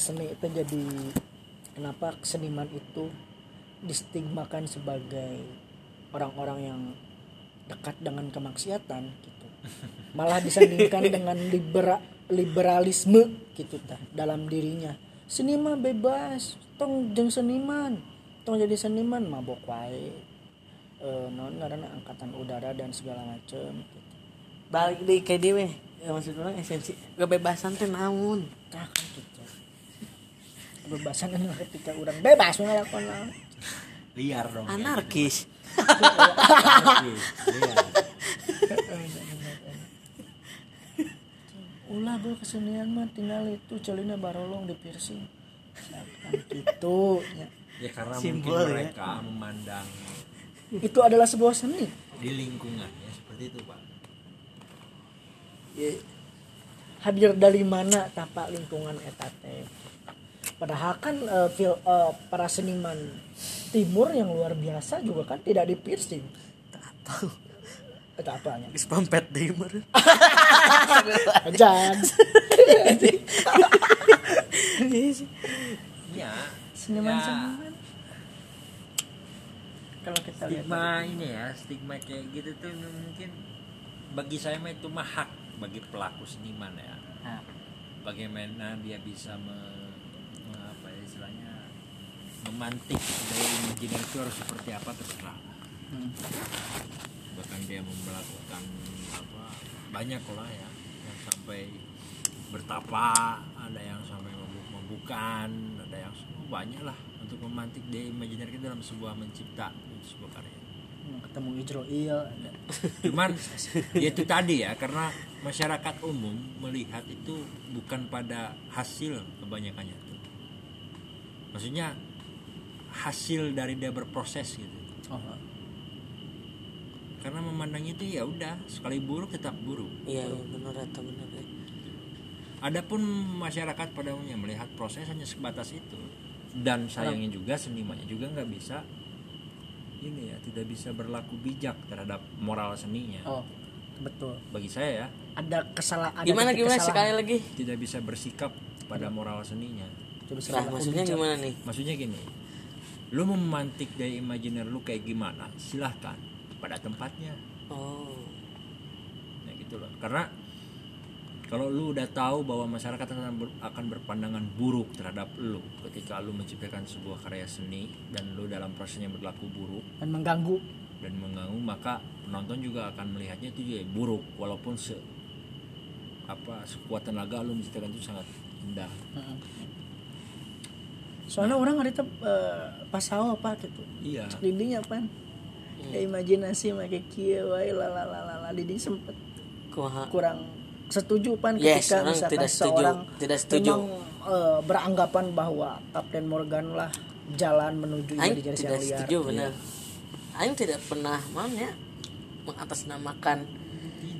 seni itu jadi kenapa seniman itu distigmakan sebagai orang-orang yang dekat dengan kemaksiatan gitu. Malah disandingkan dengan libera, liberalisme gitu tah dalam dirinya. Seniman bebas tong jeng seniman tong jadi seniman mabok wae. Eh non karena angkatan udara dan segala macem gitu. balik di ke dewe ya maksud orang esensi. Kebebasan teh naon? Tah kan gitu kebebasan anu ketika orang bebas ngelakukan naon. liar dong ya. anarkis ulah bro kesenian mah tinggal itu celina barolong di piercing kan gitu ya. ya karena Simbol, mungkin ya. mereka memandang itu adalah sebuah seni di lingkungan ya seperti itu pak Ya, hadir dari mana tapak lingkungan etate padahal kan eh, fil- eh, para seniman timur yang luar biasa juga kan tidak di piercing. Tak tahu itu apanya pampet deui mah ajan. Ya. Seniman ya, seniman. Kalau kita lihat stigma ini ya stigma kayak gitu tuh mungkin bagi saya mah itu mah hak bagi pelaku seniman ya. Bagaimana dia bisa me, memantik dari imajiner itu harus seperti apa terserah. Hmm. bahkan dia melakukan apa banyak lah ya yang sampai bertapa ada yang sampai mabuk mabukan ada yang oh, banyak lah untuk memantik dia imajiner kita dalam sebuah mencipta sebuah karya. Ketemu Ijroil ada cuman ya itu tadi ya karena masyarakat umum melihat itu bukan pada hasil kebanyakannya itu. Maksudnya hasil dari dia berproses gitu. Oh, karena memandang itu ya udah sekali buruk tetap buruk. Iya iya, bener atau bener ya. adapun masyarakat pada umumnya melihat proses hanya sebatas itu. Dan sayangnya juga senimannya juga nggak bisa ini ya tidak bisa berlaku bijak terhadap moral seninya. Oh betul. Bagi saya ya. Ada kesalahan ada gimana titik gimana? Kesalahan. sekali lagi. Tidak bisa bersikap pada moral seninya. Coba nah maksudnya bijak. gimana nih? Maksudnya gini lu memantik dari imajiner lu kayak gimana? Silahkan pada tempatnya. Oh. Ya gitu loh. Karena kalau lu udah tahu bahwa masyarakat akan, ber- akan berpandangan buruk terhadap lu ketika lu menciptakan sebuah karya seni dan lu dalam prosesnya berlaku buruk dan mengganggu. dan mengganggu maka penonton juga akan melihatnya itu juga buruk walaupun se apa sekuat tenaga lu menciptakan itu sangat indah soalnya orang hari itu eh, pas hawa apa gitu. Iya. Didinya pan ya imajinasi make kieu wae lalalala didi sempet kumaha kurang setuju pan Yes, ketika misalkan tidak setuju. seorang Tidak setuju. memang eh, beranggapan bahwa Kapten Morgan lah jalan menuju Aing tidak yang liar. setuju benar Aing tidak pernah mana mengatasnamakan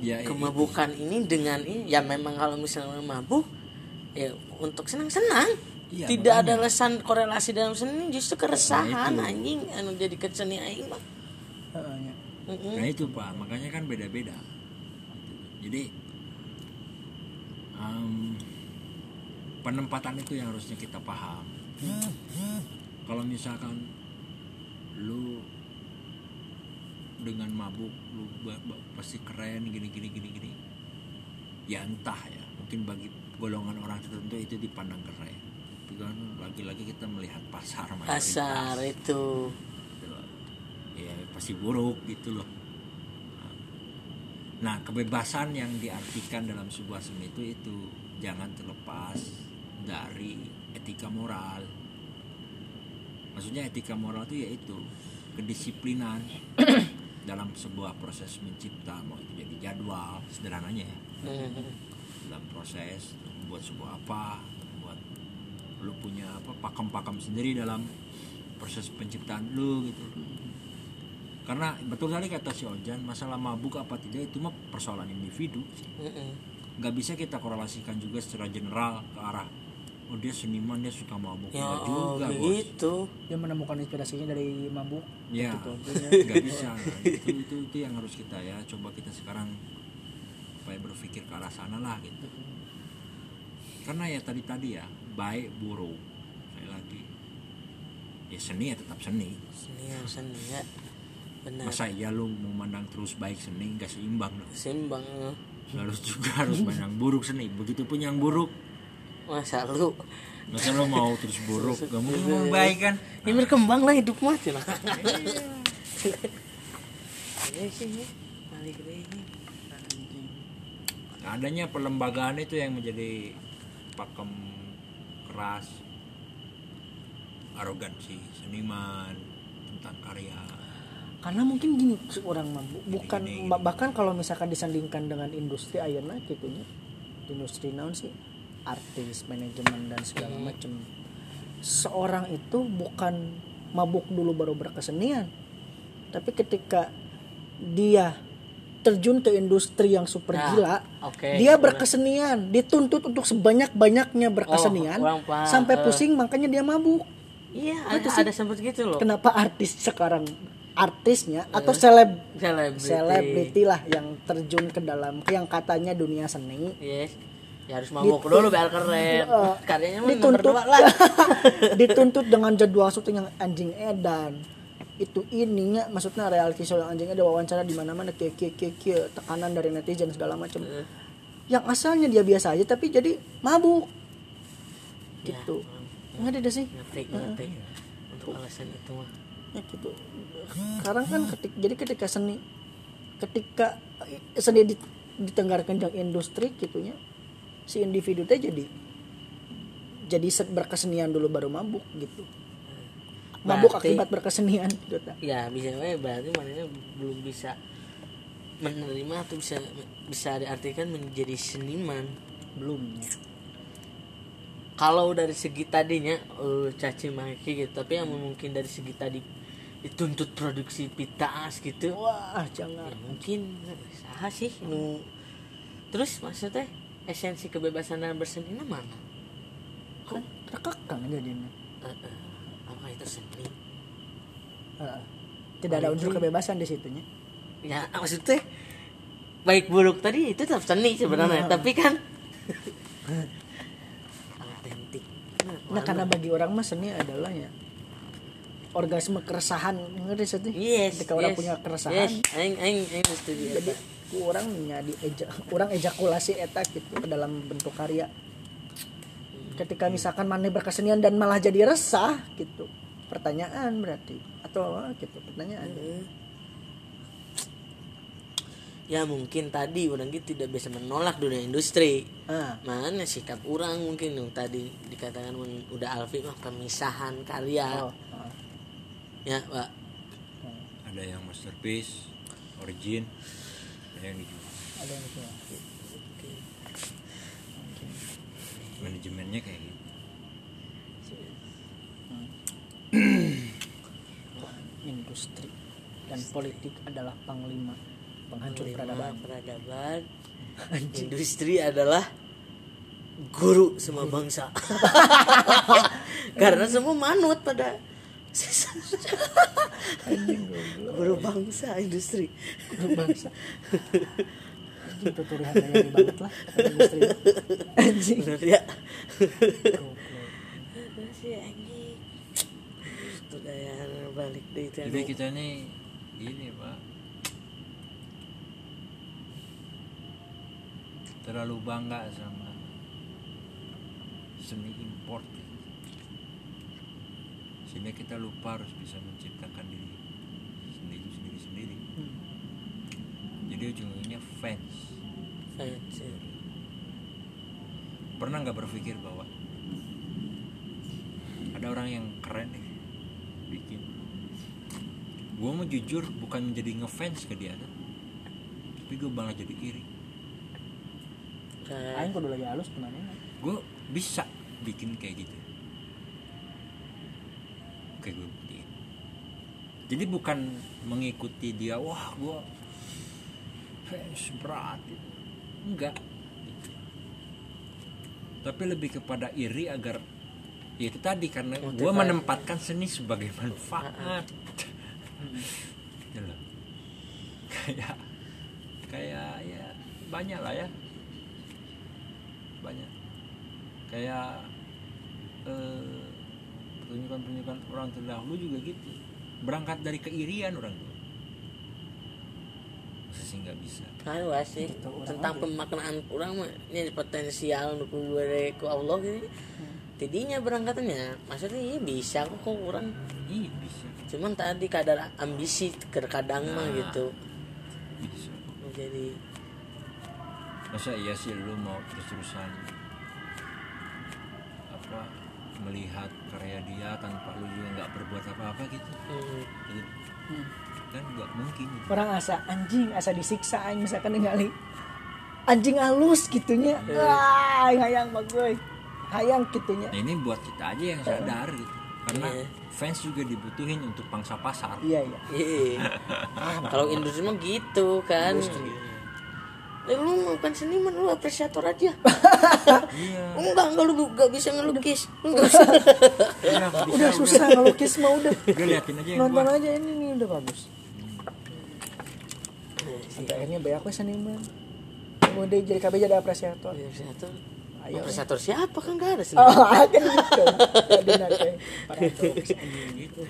iya iya. kemabukan ini dengan ini. Ya memang kalau misalnya mabuk ya untuk senang-senang Iya, tidak ada makanya. alasan korelasi dalam seni justru keresahan Nah, anjing anu jadi keseni aing mah ya. Nah itu pak, makanya kan beda-beda. Jadi em, penempatan itu yang harusnya kita paham. Kalau misalkan lu dengan mabuk lu pasti keren gini gini gini gini, ya entah ya. Mungkin bagi golongan orang tertentu itu dipandang keren. Kan lagi-lagi kita melihat pasar mayoritas. Pasar itu. Gitu. Ya pasti buruk gitu loh. Nah kebebasan yang diartikan dalam sebuah seni itu itu jangan terlepas dari etika moral. Maksudnya etika moral itu yaitu kedisiplinan dalam sebuah proses mencipta mau itu jadi jadwal sederhananya ya. Mm. dalam proses membuat sebuah apa lu punya apa pakem-pakem sendiri dalam proses penciptaan lu gitu. Karena betul tadi kata si Ojan masalah mabuk apa tidak itu mah persoalan individu. Nggak bisa kita korelasikan juga secara general ke arah oh dia seniman dia suka mabuk. Ya Nggak juga bos. begitu dia menemukan inspirasinya dari mabuk. Ya gitu aja. nggak bisa. Itu, itu itu yang harus kita ya coba kita sekarang supaya berpikir ke arah sana lah gitu. Karena ya tadi tadi ya baik buruk. Saya lagi ya seni ya tetap seni. Seni yang seni ya. Benar. Masa iya lu memandang terus baik seni nggak seimbang dong. Seimbang eh. harus juga harus pandang buruk seni. Begitupun yang buruk. Masa lu? Masa lu mau terus buruk? Gak mungkin mau baik kan? Ini berkembang lah hidup mah cina adanya perlembagaan itu yang menjadi pakem keras arogansi seniman tentang karya. Karena mungkin gini orang mah bu- bukan Gini, ba- bahkan kalau misalkan disandingkan dengan industri ayeuna gitu nya industri naon sih? Artis manajemen dan segala macam seorang itu bukan mabuk dulu baru berkesenian. Tapi ketika dia terjun ke industri yang super Nah, gila oke. dia berkesenian. Dituntut untuk sebanyak banyaknya berkesenian. paham. sampai Eh. pusing makanya dia mabuk. Iya ada, ada sempet gitu loh. Kenapa artis sekarang artisnya atau seleb selebriti. selebriti lah yang terjun ke dalam yang katanya dunia seni. Yes. Ya harus mabuk dulu biar keren. Eh, karyanya dituntut lah. dituntut dengan jadwal syuting yang anjing edan itu ininya maksudnya reality show yang anjing ada wawancara di mana mana kia kia tekanan dari netizen segala macam. Eh. yang asalnya dia biasa aja tapi jadi mabuk. Ya, gitu. nggak ada sih. Ngerti ngerti untuk alasan itu mah. Ya gitu. Sekarang kan ketik jadi ketika seni ketika seni di- ditenggarkan dengan industri gitunya si individu teh jadi jadi se- berkesenian dulu baru mabuk gitu mabuk Berarti- akibat berkesenian. Ya bisa we berarti mana belum bisa menerima atau bisa bisa diartikan menjadi seniman. Belum. Kalau dari segi tadinya eh, caci maki gitu tapi yang mungkin dari segi tadi dituntut produksi pitas gitu wah jangan. ya mungkin sah sih nu. Terus maksudnya esensi kebebasan dalam berseni mana? Kan terkekang jadinya. Eh, apa itu seni Heeh. tidak ada unsur kebebasan di situnya ya maksudnya baik buruk tadi itu tetap seni sebenarnya tapi kan autentik. Nah karena bagi orang mah seni adalah ya orgasme keresahan ngerti sih yes ketika orang yes, punya keresahan. Yes aing aing aing setuju jadi orang nyadi eja, orang ejakulasi eta gitu ke dalam bentuk karya. Ketika misalkan mana berkesenian dan malah jadi resah gitu pertanyaan berarti. Atau apa gitu pertanyaan. Ya mungkin tadi orang gitu tidak bisa menolak dunia industri. Ah. Mana sikap orang mungkin yang tadi dikatakan udah Alfi mah pemisahan karya. Oh, ah. ya pak. Ada yang masterpiece origin ada yang dijual. Ada yang gitu manajemennya kayak gitu industri dan politik adalah panglima penghancur peradaban. peradaban. Industri adalah guru semua bangsa. Karena semua manut pada guru bangsa industri. Grup bangsa. Tutorial gaya banget lah industri. Anjing. Ya Goblok. sih anjing itu gaya balik deh itu jadi kita nih ini pak. Terlalu bangga sama seni import. Sehingga kita lupa harus bisa menciptakan diri sendiri sendiri sendiri. Hmm. jadi ujung-ujungnya fans. Fans ya. pernah nggak berpikir bahwa ada orang yang keren nih gue mau jujur bukan menjadi ngefans ke dia tapi gue malah jadi iri. Kayak- aing kudu lagi halus ke mana gue bisa bikin kayak gitu. Kayak gue buktiin jadi bukan mengikuti dia wah gue fans berat gitu. enggak. Gitu. tapi lebih kepada iri agar ya itu tadi karena gue menempatkan seni sebagai manfaat Gitu loh. kayak kayak ya banyak lah ya. Banyak. Kayak eh, pertunjukan-pertunjukan orang terdahulu juga gitu. Berangkat dari keirian orang tuh sih nggak bisa? Kan wah sih? Gitu, tentang pemaknaan orang mah ini potensial untuk gue ku Allah gitu. Tidinya berangkatnya maksudnya iya bisa kok kok orang iya bisa. Cuman tadi kadar ambisi terkadang mah Nah. gitu. bisa. Jadi masa iya sih lu mau terus-terusan apa melihat karya dia tanpa lu juga nggak berbuat apa-apa gitu? Hmm, Gitu. Hmm. kan nggak mungkin gitu. orang asa anjing asa disiksa misalkan ningali. Anjing halus gitunya. Wah hayang bagus hayang gitunya nah ini buat kita aja yang sadar gitu. Karena Iya. fans juga dibutuhin untuk pangsa pasar. Iya iya. Iya kalau industri mah gitu kan. Eh, lu bukan seniman lu apresiator aja. Iya. Enggak enggak lu gak bisa ngelukis. Lu gak bisa udah, udah susah ngelukis mah udah. Udah liatin aja yang nonton gua. aja ini nih udah bagus. Sampai akhirnya banyak aku seniman. Kemudian jadi KB jadi apresiator. Apresiator Ayo. apresiator siapa? Kan gak ada seniman oh kan gitu gitu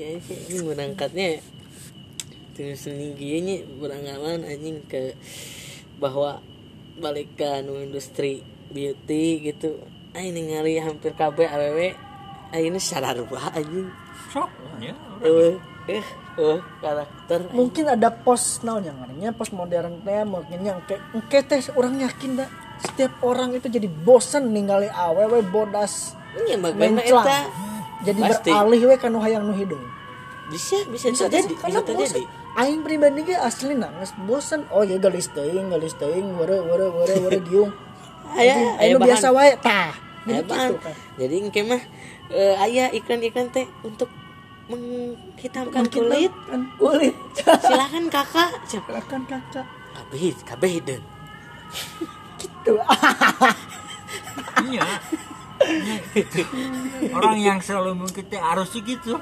ya ini berangkatnya terus seni nya beranggapan anjing ke bahwa balikan industri beauty gitu. Ini ngari hampir KB aww ini sadar bah anjing. Sok ya eh eh karakter. Mungkin ada pos naon yang ngarinya pos modern teh mungkin yang kayak engke teh orang yakin dah. Setiap orang itu jadi bosan ningali awewe bodas bagaimana menclang. jadi Pasti. beralih we kanu hayang nu hidung bisa bisa bisa karena bisa terjadi aing pribadi ge asli nangis bosan oh ya galis teuing galis teuing were were were were giung aya aya biasa wae tah. Jadi gitu kan. Jadi engke mah eh, aya iklan-iklan teh untuk menghitamkan kulit. kan kulit. Silakan kakak. Silakan kakak. Kabeh kabeh deh gitu. Iya. Iya, gitu. orang yang selalu mengikuti arus gitu.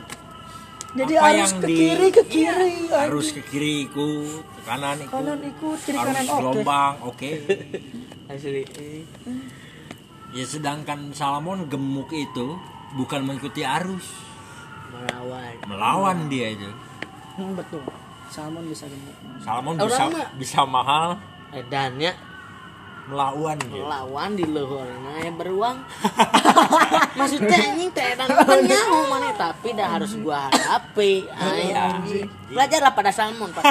Jadi Apa harus yang ke di- kiri ke kiri harus ke kiri ikut ke kanan ikut kanan ikut kiri harus kanan oke. gelombang oke. Asli. Ya sedangkan Salmon gemuk itu bukan mengikuti arus melawan. Melawan dia itu. Hmm, betul. Salmon bisa gemuk Salmon Orang bisa mah- bisa mahal. Edannya. Melawan dia. Melawan di luhur. Nah ya beruang. Maksudnya teh edan kan nyaho mana? Tapi dah harus gua hadapi. Ay, anjing. belajarlah pada salmon pak.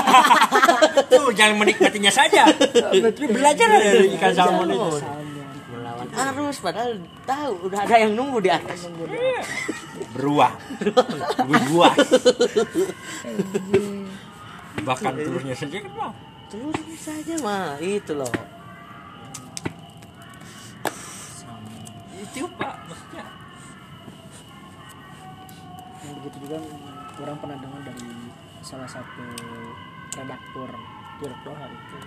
Tuh jangan menikmatinya saja. Belajar dari ikan salmon itu salmon melawan arus padahal tahu udah ada yang nunggu di atas. Beruang lebih buas bahkan telurnya saja kan mau telur saja mah itu loh. Itu pak maksudnya. Yang begitu juga orang pernah dengar dari salah satu redaktur direktur hari itu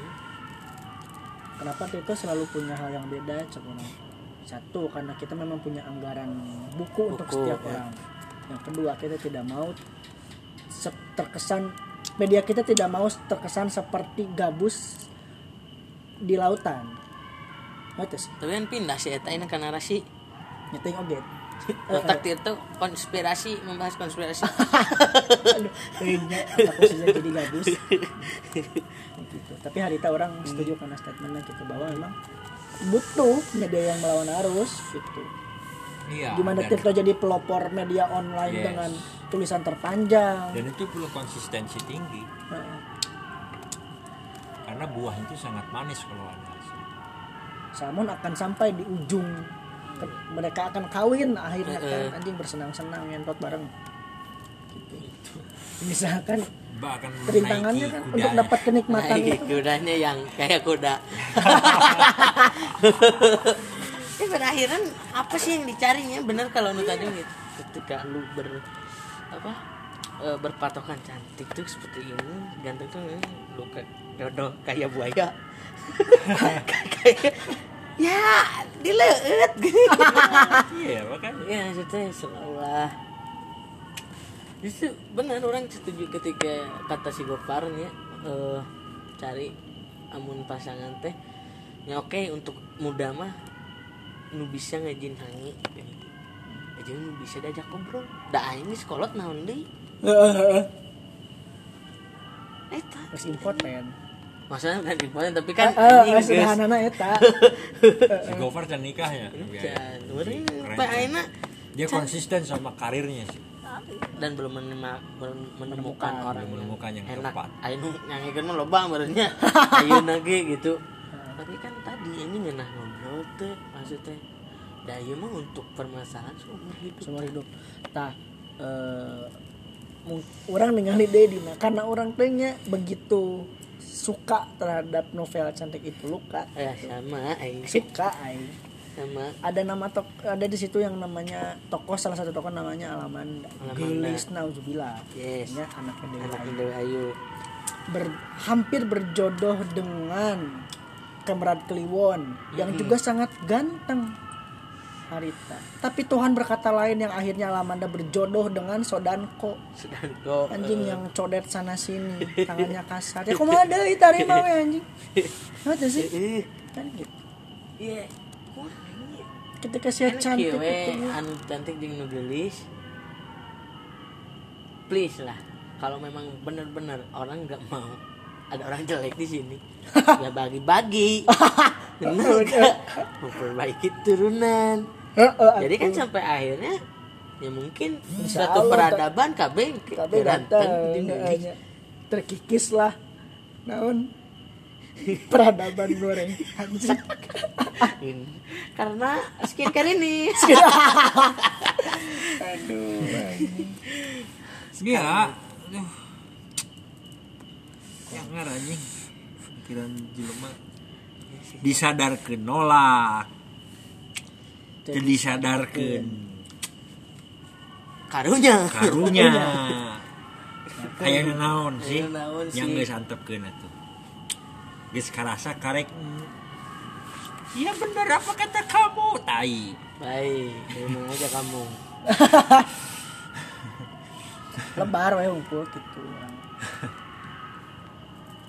kenapa Tito selalu punya hal yang beda cek orang satu karena kita memang punya anggaran buku, untuk Buku, setiap ya. orang. Yang kedua kita tidak mau terkesan media kita tidak mau terkesan seperti gabus di lautan. Ngerti sih? tapi kan pindah sih eta ini kan narasi. Nyeting oge otak itu konspirasi membahas konspirasi. Aduh kayaknya aku saja jadi gabus. Gitu. tapi harita orang setuju karena statementnya gitu bahwa memang butuh media yang melawan arus gitu. Iya gimana dan, Tirto jadi pelopor media online Yes. dengan tulisan terpanjang? Dan itu perlu konsistensi tinggi. Heeh. karena buah itu sangat manis kalau ada salmon akan sampai di ujung mereka akan kawin akhirnya kan. Heeh. anjing bersenang-senang ngentot bareng. Gitu. misalkan bahkan perintangannya kan kuda. untuk dapat kenikmatan Naik itu. kudanya yang kayak kuda. Ya pada akhirnya apa sih yang dicarinya? Bener kalau lu tadi gitu. Ketika lu ber apa eh, berpatokan cantik tuh seperti ini ganteng tuh lu kayak dodo kayak buaya. Kayak ya dileut gitu iya bahkan ya maksudnya seolah justru benar orang setuju ketika kata si Gopar nya eh, cari amun pasangan teh ya oke untuk muda mah nu bisa ngajin hangi aja nu bisa diajak ngobrol. Da aing geus kolot naon deui? Eta. Geus impoten. Masalah kan impoten tapi kan Heeh, anjing geus geus sederhanana eta. si Gofar can nikah ya Can. Orang Keren. Pak Aina dia konsisten sama karirnya sih dan belum menemukan, belum menemukan orang Belum menemukan yang enak. tepat. Ayo nyanyikan mah loba barunya. Ayo nage gitu. Tapi kan tadi ini ngenah ngobrol teh maksudnya. Daya mah untuk permasalahan seumur hidup. Seumur hidup. Tah eh mung- orang ningali deui dina karena orang teh nya begitu suka terhadap novel cantik itu luka Ya sama aing suka aing sama ada nama tok ada di situ yang namanya tokoh salah satu tokoh namanya Alamanda Alamanda. Gelis Nauzubillah Yes. ya anaknya Dewi anak Ayu. Ayu. Ber- hampir berjodoh dengan Kemrad Kliwon yang juga sangat ganteng Harita tapi Tuhan berkata lain yang akhirnya Alamanda berjodoh dengan Sodanko Sedang kok anjing yang codet sana sini tangannya kasar ya kumaha deui tarima we anjing Ngerti sih eh kan gitu iya. Ketika saya enak cantik itu anu cantik jeung nu gelis. Please lah. Kalau memang benar-benar orang nggak mau ada orang jelek di sini, ya bagi-bagi. Benar nggak? Memperbaiki turunan. Jadi kan sampai akhirnya ya mungkin Insya suatu Allah, peradaban KB KB ganteng kayaknya. terkikis lah. Naon? Peradaban goreng. Anjing. Karena skincare ini. Aduh anjing. Segi ya aduh. Yang anjing. Pikiran jelema. Disadarkeun nolak teu disadarkeun karunya. Karunya. Aya naon sih? yang sih. geus antepkeun atuh. Geus karasa karek. Iya benar apa kata kamu? Tai. Baik terima aja kamu? Lebar we unggul gitu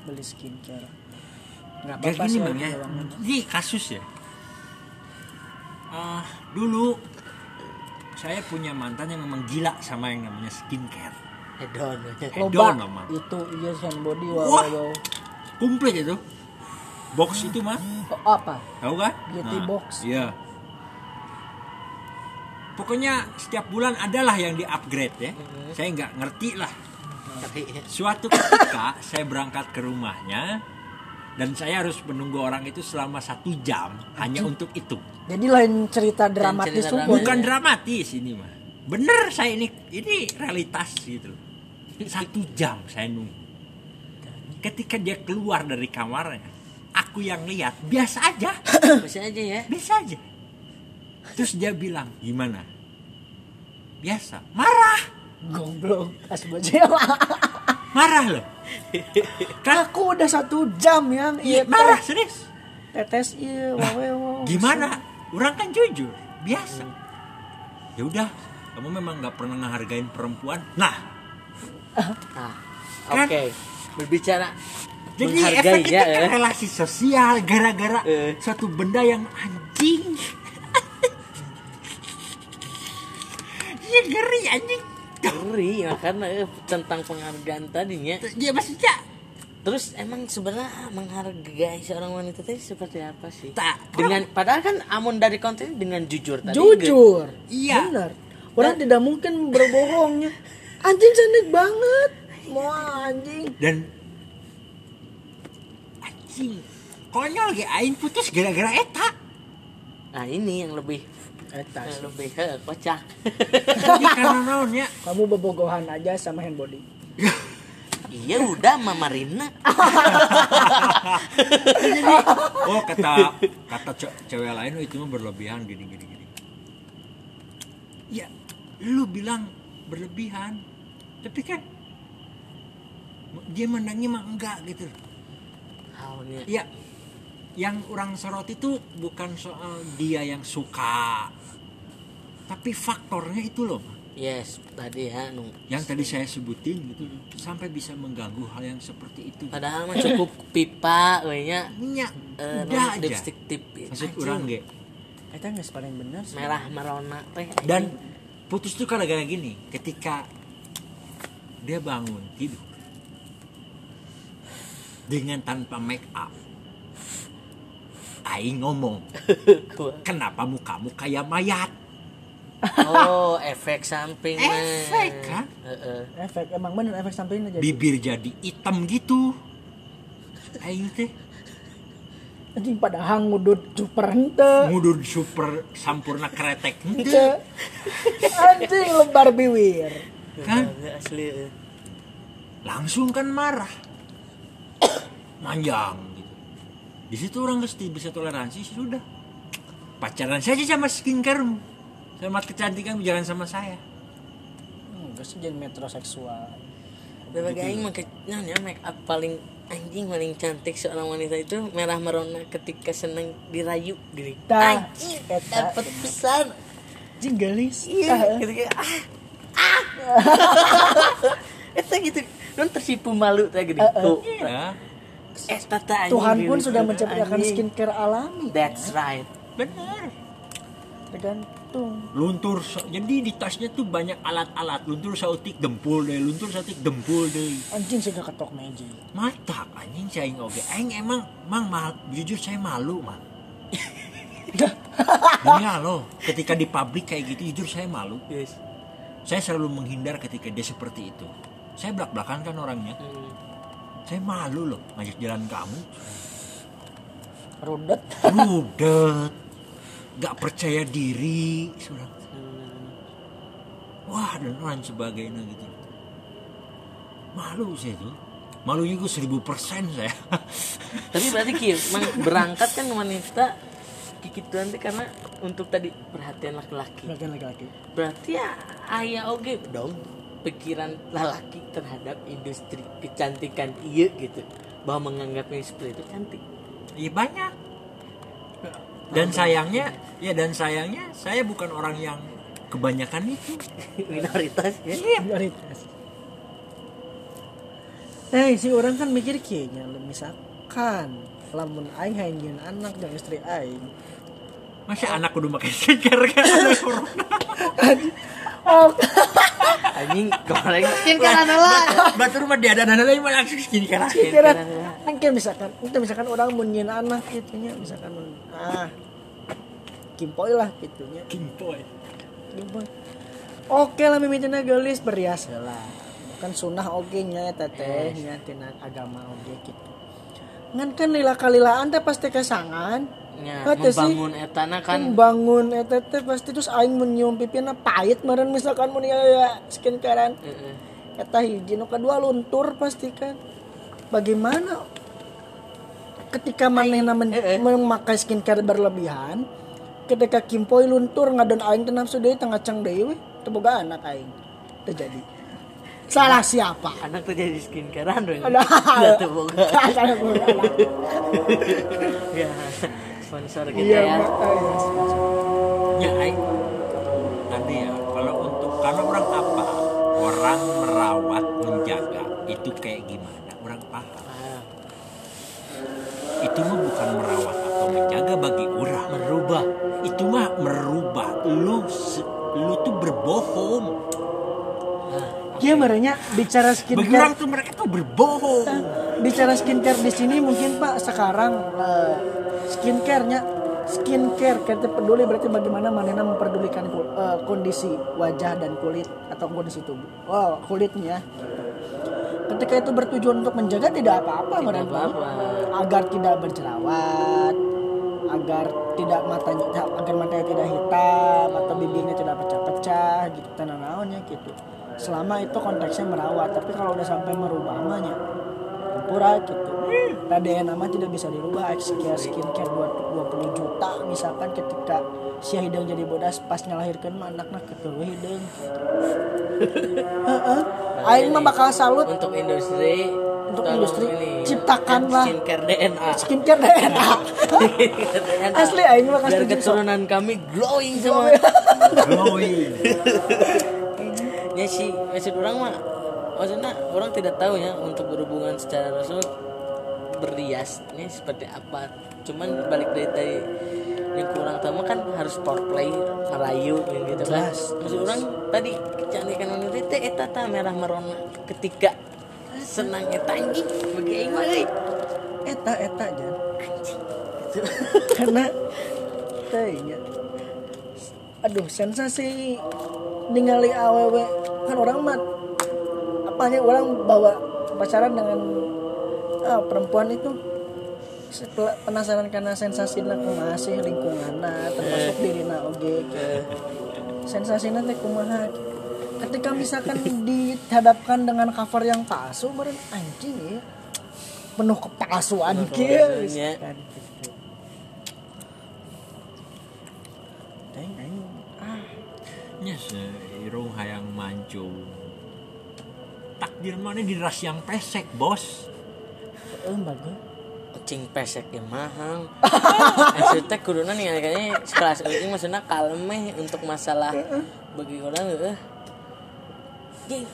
beli skincare. Nggak Kayak apa-apa sih ya. Ini kasus ya Ah, Dulu Saya punya mantan yang memang gila sama yang namanya skincare. Hedon. Hedon memang itu iya body wow, Wah. Komplit itu. Box itu mah Oh, apa? Tahu kan? Beauty box. Iya. Pokoknya setiap bulan adalah yang di upgrade ya Saya nggak ngerti lah. Tapi Suatu ketika saya berangkat ke rumahnya dan saya harus menunggu orang itu selama satu jam hanya untuk itu. Jadi lain cerita dramatis cerita dramatis. Bukan dramatis ini mah. Bener saya ini ini realitas gitu. Satu jam saya nunggu. Ketika dia keluar dari kamarnya, aku yang lihat biasa aja, bisa aja ya biasa aja. Terus dia bilang gimana? Biasa, marah, goblok as bajel marah loh. Kan aku udah satu jam yang iya, iya marah serius. tetes iya wawe wow gimana orang kan jujur biasa. Ya udah kamu memang nggak pernah ngehargain perempuan. Nah. Nah Kan? oke. Berbicara jadi menghargai efek itu ya kan eh. relasi sosial gara-gara Eh. suatu benda yang anjing. Ya ngeri anjing. Ngeri ya karena eh, tentang penghargaan tadinya dia maksudnya terus emang sebenarnya menghargai seorang wanita tadi seperti apa sih? Tak. Dengan padahal kan amun dari konten dengan jujur tadi. Jujur. Iya. benar. Orang tidak mungkin berbohongnya. Anjing cantik banget. Mau anjing. Dan anjing. Konyol ge aing putus gara-gara eta. Nah ini yang lebih Eta yang lebih eh, kocak. Karena naonnya? Kamu bobogohan aja sama hand body iya udah mama Rina. Oh kata kata ce- cewek lain "Oh, itu mah berlebihan gini gini gini. Ya lu bilang berlebihan tapi kan dia mandangnya mah enggak gitu. Halnya ya yang orang sorot itu bukan soal dia yang suka tapi faktornya itu loh yes tadi ya nu yang tadi saya sebutin gitu sampai bisa mengganggu hal yang seperti itu. Padahal mah cukup pipa we nya minyak eh, udah aja. lipstick tip maksud Anjing. orang ge. Eta nggak paling bener sih. merah merona teh dan putus tuh kan gara gini ketika dia bangun tidur dengan tanpa make up Aing ngomong kenapa mukamu kayak mayat oh efek samping. Efek, kan? Heeh. Efek emang bener efek sampingnya jadi. bibir jadi hitam gitu Aing teh Anjing padahal ngudut super hente. ngudur super sampurna kretek henteu. Hente. Anjing lebar biwir. kan asli langsung kan marah manjang gitu di situ orang pasti bisa toleransi sudah pacaran saja sama skincare sama kecantikan jangan sama saya Enggak sih jadi metroseksual. Berbagai aing make nanya make up paling anjing paling cantik seorang wanita itu merah merona ketika seneng dirayu gini. Tah, Anjing eta. dapat pesan. Anjing gelis. Iya, gitu kayak ah. Ah. Eta gitu. Non tersipu malu teh gini. Tuh. ya Eta teh anjing Tuhan pun gitu. sudah menciptakan skincare alami. That's right. benar Tergantung. Luntur so- jadi di tasnya tuh banyak alat-alat. Luntur sautik dempul deh luntur sautik dempul deh. Anjing gak ketok meja. mata anjing saya oke. Aing emang mang mal, jujur saya malu mah Demi Allah, ketika di pabrik kayak gitu jujur saya malu. Yes. saya selalu menghindar ketika dia seperti itu. Saya belak belakan kan orangnya. Hmm. saya malu loh ngajak jalan kamu. Rudet. rudet gak percaya diri sudah wah dan lain sebagainya gitu malu saya tuh malunya gue seribu persen saya Tapi berarti Ki, emang berangkat kan wanita kikituan teh karena untuk tadi perhatian laki-laki. Laki-laki. Berarti ya ayah oge dong pikiran lelaki terhadap industri kecantikan iya gitu. Bahwa menganggapnya seperti itu cantik. iya banyak dan sayangnya ya dan sayangnya saya bukan orang yang kebanyakan itu Minoritas ya. Prioritas. Eh, si orang kan mikir kayaknya misalkan lamun aing hayangin anak dan istri aing. masa anak kudu pakai skincare kan Oh, Anjing goreng. skincare adalah batur mah dia ada lain mah langsung skincare aja. skincare. Mungkin misalkan, itu misalkan orang mau nyin anak gitu nya, misalkan ah kimpoy lah gitu nya. Kimpoy. Kimpoy. Oke lah mimitina gelis berias lah. Kan sunah oge nya eta teh nya tina agama oge gitu. Ngan kan lila kalilaan teh pasti kesangan. Ya, sih, membangun etana kan bangun eta teh pasti terus aing mun nyium pipina pahit meureun misalkan mun ya, ya skincarean Heeh. eta hiji nu kedua luntur pasti kan bagaimana ketika manehna men- memakai skincare berlebihan ketika kimpoy luntur ngadon aing teh nafsu deui tengah cang deui we teu boga anak aing terjadi salah siapa anak tuh jadi skincarean dong. Ada. Nggak tuh boga. Salah boga anak. Ya, sponsor kita iya ya. Iya. Ya, tadi ya kalau untuk karena orang apa? Orang merawat menjaga itu kayak gimana? Orang paham. Ah, itu mah bukan merawat atau menjaga bagi orang. Merubah. itu mah merubah. Lu lu tuh berbohong Iya merenya bicara bagi orang skincare tuh mereka tuh berbohong bicara skincare di sini mungkin Pak sekarang eh, skincare-nya skincare kita peduli berarti bagaimana manena memperdulikan eh, kondisi wajah dan kulit atau kondisi tubuh. Oh, kulitnya. Ketika itu bertujuan untuk menjaga tidak apa-apa Tidak Meren. apa-apa. Agar tidak berjerawat, agar tidak matanya agar matanya tidak hitam atau bibirnya tidak pecah-pecah gitu tanah naonnya gitu. Selama itu konteksnya merawat, tapi kalau udah sampai merubah mahnya pura gitu. Tadi nama tidak bisa dirubah skincare skincare 20 juta misalkan ketika si hidung jadi bodas pas ngelahirkan mah anaknya kekewe hidung. Heeh. Aing mah bakal salut Untuk industri Untuk tolong industri, ini, ciptakanlah. skincare DNA. skincare DNA. DNA. Asli aing mah sok. keturunan kami glowing semua. glowing sih maksud orang mah maksudnya orang tidak tahu ya untuk berhubungan secara langsung berrias ini seperti apa. Cuman balik dari dari yang kurang tahu kan harus foreplay merayu gitu kan. Maksud orang tadi kecantikan wanita teh eta tah merah merona. Ketika senang eta anjing bagi aing mah euy. eta eta jan karena kayaknya aduh sensasi ningali awewe kan orang mah apanya orang bawa pacaran dengan ah, perempuan itu? Setelah penasaran karena sensasi kumaha sih lingkungan termasuk dirina oge sensasinya teh kumaha? Ketika misalkan dihadapkan dengan cover yang palsu meren anjing ya. Penuh kepalsuan kieu gitu. Teng, aing, ah, seirung hayang mancu. Takdir mana di ras yang pesek bos. Eh, bagus. cing pesek ya mahal. Maksudnya kuduna nih kayaknya kelas ini maksudnya kalme untuk masalah bagi orang eh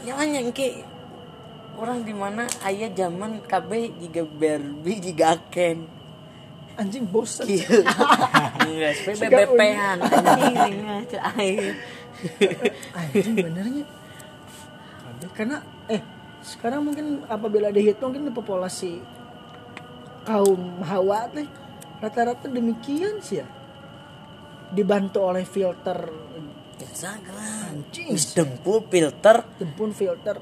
yang ki. Orang di mana ayah zaman KB jika Barbie jika Ken Anjing bosan. enggak BBP-an anjing cek aing Anjing benernya. Karena eh sekarang mungkin apabila dihitung mungkin populasi kaum Hawa teh rata-rata demikian sih ya. Dibantu oleh filter. Instagram. Dempul filter. Jempun filter.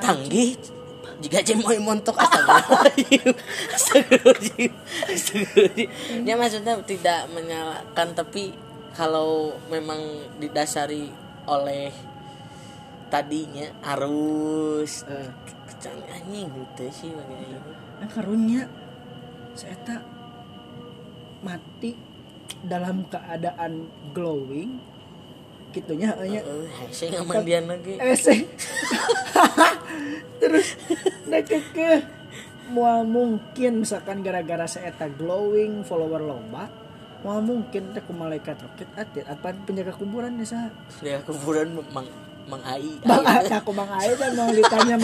Tanggih jika cemoy montok. Astagfirullahaladzim. Astagfirullahaladzim. Astagfirullahaladzim. Ya maksudnya tidak menyalahkan tapi kalau memang didasari oleh tadinya arus eh, kecantik anjing gitu sih bagaimana kan karunya saya tak mati dalam keadaan glowing gitunya hanya. Eh, saya mandian lagi. Eh terus nekeke mau mungkin misalkan gara-gara saya tak glowing follower loba mau mungkin teh malaikat roket atit apa penjaga kuburan ya sa? Dia kuburan mang mang ai. Bang aku bang Ae dan mau ditanya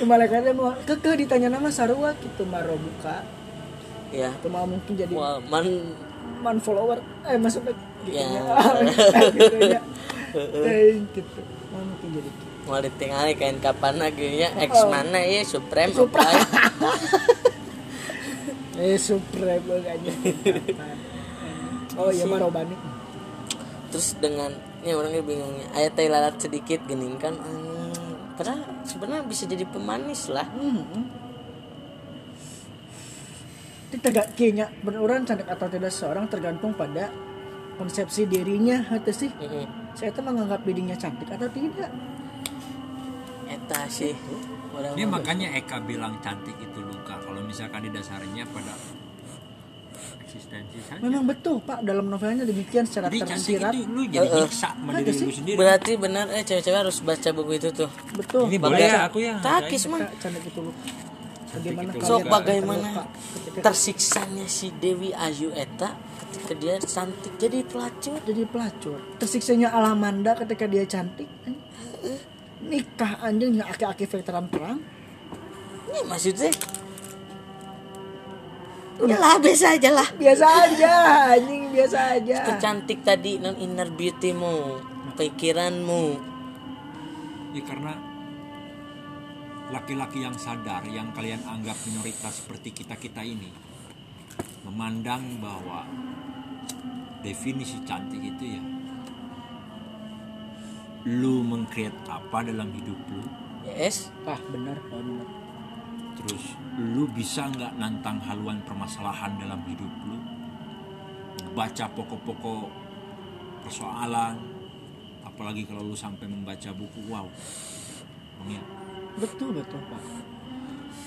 ku malaikatnya mau keke ditanya nama sarua gitu maro buka ya. Itu mau mungkin jadi wah man. man follower eh maksudnya gitu Ya. ya. Gitu ya. Eh, gitu. Mau mungkin jadi gitu mau ditinggali kain kapan lagi? Ya X mana? Ya Supreme Supra. apa eh supreme aja oh iya mah robani. Terus dengan ya orangnya bingungnya ayat teh lalat sedikit gening kan. Hmm, padahal sebenarnya bisa jadi pemanis lah. Hmm. itu tegak kayaknya beneran cantik atau tidak seorang tergantung pada konsepsi dirinya itu sih? Mm-mm. saya tuh menganggap dirinya cantik atau tidak eta sih. Ini makanya Eka bilang cantik itu luka. Kalau misalkan didasarinya pada eksistensi saja. Memang betul pak. Dalam novelnya demikian secara jadi cantik tersirat itu lu jadi Eh, eh. nyiksa sama Ada diri sih. lu sendiri. Berarti benar eh cewek-cewek harus baca buku itu tuh. Betul. Ini boleh Bagaimana? ya aku ya. Takis mah. cantik itu luka. Bagaimana so bagaimana? Tersiksanya si Dewi Ayu eta ketika dia cantik jadi pelacur. Jadi pelacur. Tersiksanya Alamanda ketika dia cantik kan? Nikah anjing yang aki-aki fake terang-terang. Ini maksudnya udahlah biasa aja lah. Biasa aja anjing biasa aja. Kecantik tadi non inner beautymu pikiranmu. Ya karena laki-laki yang sadar yang kalian anggap minoritas seperti kita-kita ini memandang bahwa definisi cantik itu ya lu mengcreate apa dalam hidup lu? Yes. Ah benar ah, benar. Terus lu bisa nggak nantang haluan permasalahan dalam hidup lu? Baca pokok-pokok persoalan apalagi kalau lu sampai membaca buku wow. Ya. betul betul pak.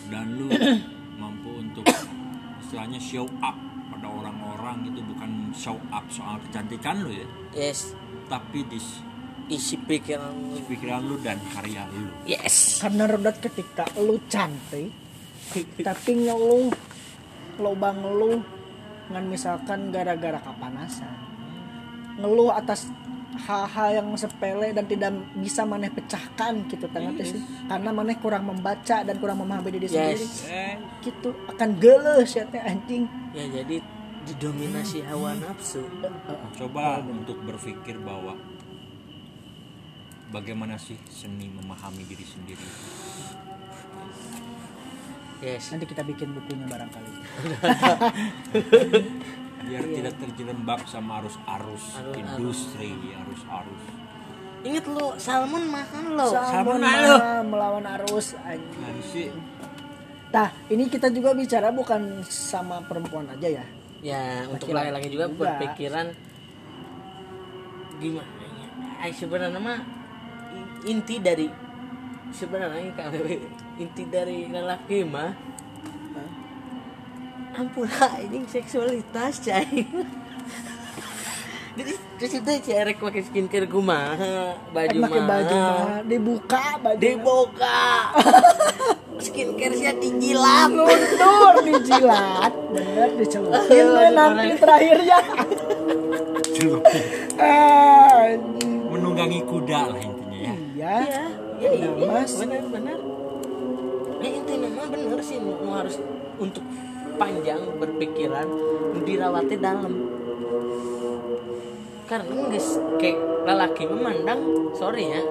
Dan lu mampu untuk istilahnya show up pada orang-orang itu bukan show up soal kecantikan lu ya. Yes. Tapi di isi pikiranmu pikiran lu dan karya lu. Yes. Karena rodat ketika lu cantik tapi ngeluh lobang lu ngan misalkan gara-gara kepanasan. Ngeluh atas hal-hal yang sepele dan tidak bisa maneh pecahkan gitu tengah Yes. sih karena maneh kurang membaca dan kurang memahami diri Yes. sendiri. Eh, gitu akan geles ya teh anjing. Ya jadi didominasi hawa nafsu. Coba untuk berpikir bahwa bagaimana sih seni memahami diri sendiri? Yes. Nanti kita bikin bukunya barangkali. Biar tidak terjerembab sama arus-arus industri arus-arus. Inget lo salmon makan lo Salmon mah melawan arus anjing. Nah sih. Nah, ini kita juga bicara bukan sama perempuan aja ya. ya untuk Laki-laki juga, juga. berpikiran gimana ya? Ay, sebenarnya mah inti dari sebenarnya KWW inti dari lelaki mah ampun ini seksualitas cai. Jadi terus itu cerek pakai skincare kumaha baju pakai baju mah dibuka baju. Dibuka. Skincare nya dijilat. Mundur dijilat. Bener dicelukin nanti terakhirnya. Menunggangi kuda lah ya iya. Iya iya iya. Mas. benar benar. Ya intinya mah bener sih nu harus untuk panjang berpikiran dirawatnya dalam. Karena guys kayak lelaki memandang sorry ya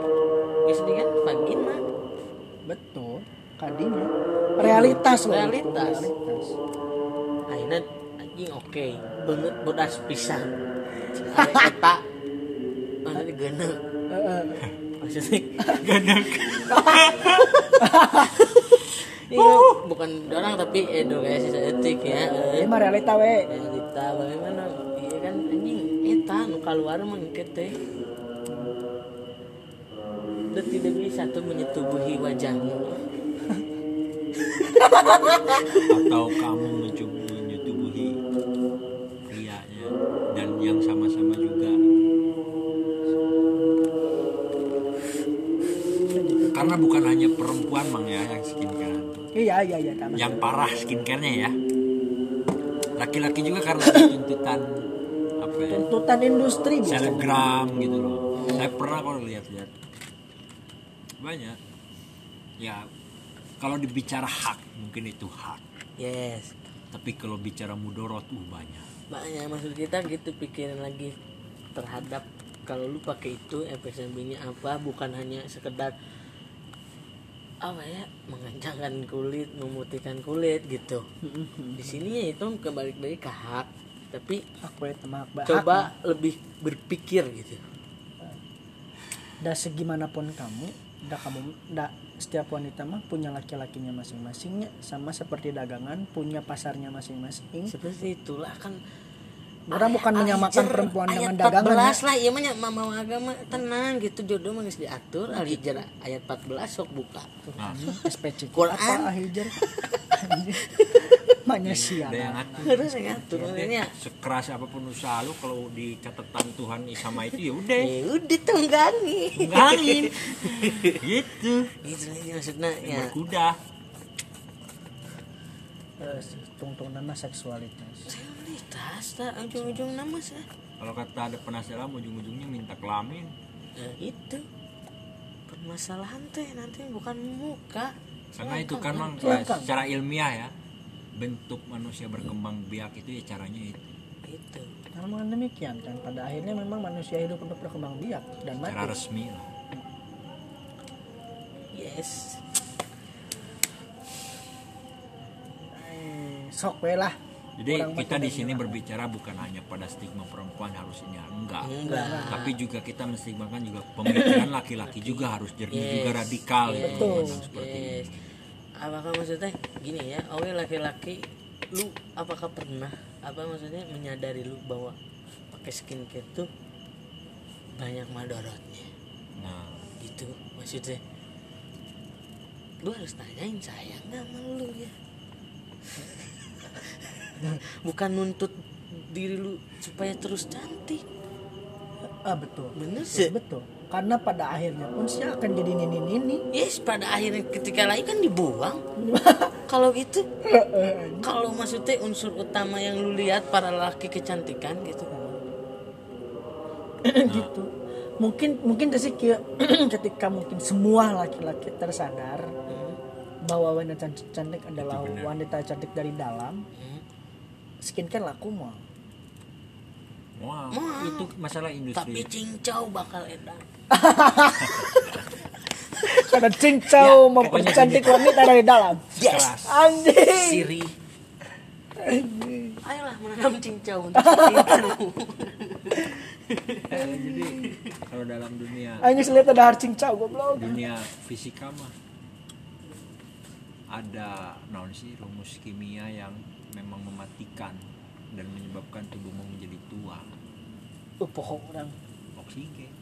guys ini kan? Vagina betul kadinya. Realitas Realitas. realitas. Akhirnya anjing oke banget bodas pisan Are eta mana Eh, eh. Maksudnya Ganak. Iya, bukan orang tapi edukasi etik ya. ini mah realita we Realita bagaimana? Iya kan anjing eta nu keluar mah engke teh. Dan tidak bisa tuh menyetubuhi wajahmu. atau kamu iya iya iya yang parah skincarenya ya. Laki-laki juga karena tuntutan apa ya? Tuntutan industri selebgram gitu loh. Saya pernah kalau lihat-lihat. Banyak. Ya kalau dibicara hak mungkin itu hak. Yes. tapi kalau bicara mudorot uh banyak. Makanya maksud kita gitu pikirin lagi terhadap kalau lu pakai itu efek sampingnya apa bukan hanya sekedar apa ya mengencangkan kulit memutihkan kulit gitu. Di sini ya itu kembali dari ke hak tapi aku ya coba lebih berpikir gitu. Dah segimanapun kamu dah kamu dah setiap wanita mah punya laki-lakinya masing-masingnya sama seperti dagangan punya pasarnya masing-masing. Seperti itulah kan orang bukan menyamakan Al-Hijr perempuan dengan ayat dagangan ya. 14 lah iya mah mama agama tenang gitu jodoh mah geus diatur al-hijr ayat 14 sok buka. Nah. SPC Quran. apa Maknya siapa ada yang ngatur. Harus ngatur makanya. sekeras apa pun usaha lu kalau di catatan Tuhan sama itu ya udah. Ya udah tunggangi ngangin gitu. Gitu aja maksudnya ya. berkuda. Eh, tungtung nama seksualitas tak ujung-ujung nama sih kalau kata ada penasaran ujung-ujungnya minta kelamin. Nah, itu. Permasalahan teh nanti bukan muka. Karena itu kan mang secara ilmiah ya bentuk manusia berkembang biak itu ya caranya itu. Itu. Namun demikian kan pada akhirnya memang manusia hidup untuk berkembang biak dan cara mati resmi lah. Yes. Eh, sok lah jadi Orang kita di sini berbicara bukan hanya pada stigma perempuan harus ini enggak enggak tapi juga kita menstigmakan juga pemikiran laki-laki juga harus jernih Yes. juga radikal Yes. gitu, seperti Yes. ini Apakah maksudnya gini ya, oke laki-laki, lu apakah pernah apa maksudnya menyadari lu bahwa pakai skincare tuh banyak madorotnya, nah gitu maksudnya. Lu harus tanyain sayang nggak sama lu ya. Bukan nuntut diri lu supaya terus cantik. ah betul Bener sih. betul karena pada akhirnya pun sih akan jadi nini nini Yes, pada akhirnya ketika lagi kan dibuang. kalau gitu kalau maksudnya unsur utama yang lu lihat para laki kecantikan gitu gitu mungkin mungkin sih ketika mungkin semua laki-laki tersadar bahwa wanita cantik, cantik adalah wanita cantik dari dalam skincare laku mau Wah, itu masalah tapi industri. cincau bakal edan karena cincau mempercantik wanita dari dalam. Kelas. anjing. Siri ayolah menanam cincau untuk Eh, jadi kalau dalam dunia anjing lihat ada har cincau goblok. Dunia fisika mah ada naon sih rumus kimia yang memang mematikan dan menyebabkan tubuhmu menjadi tua. Uh pohon orang. Oksigen.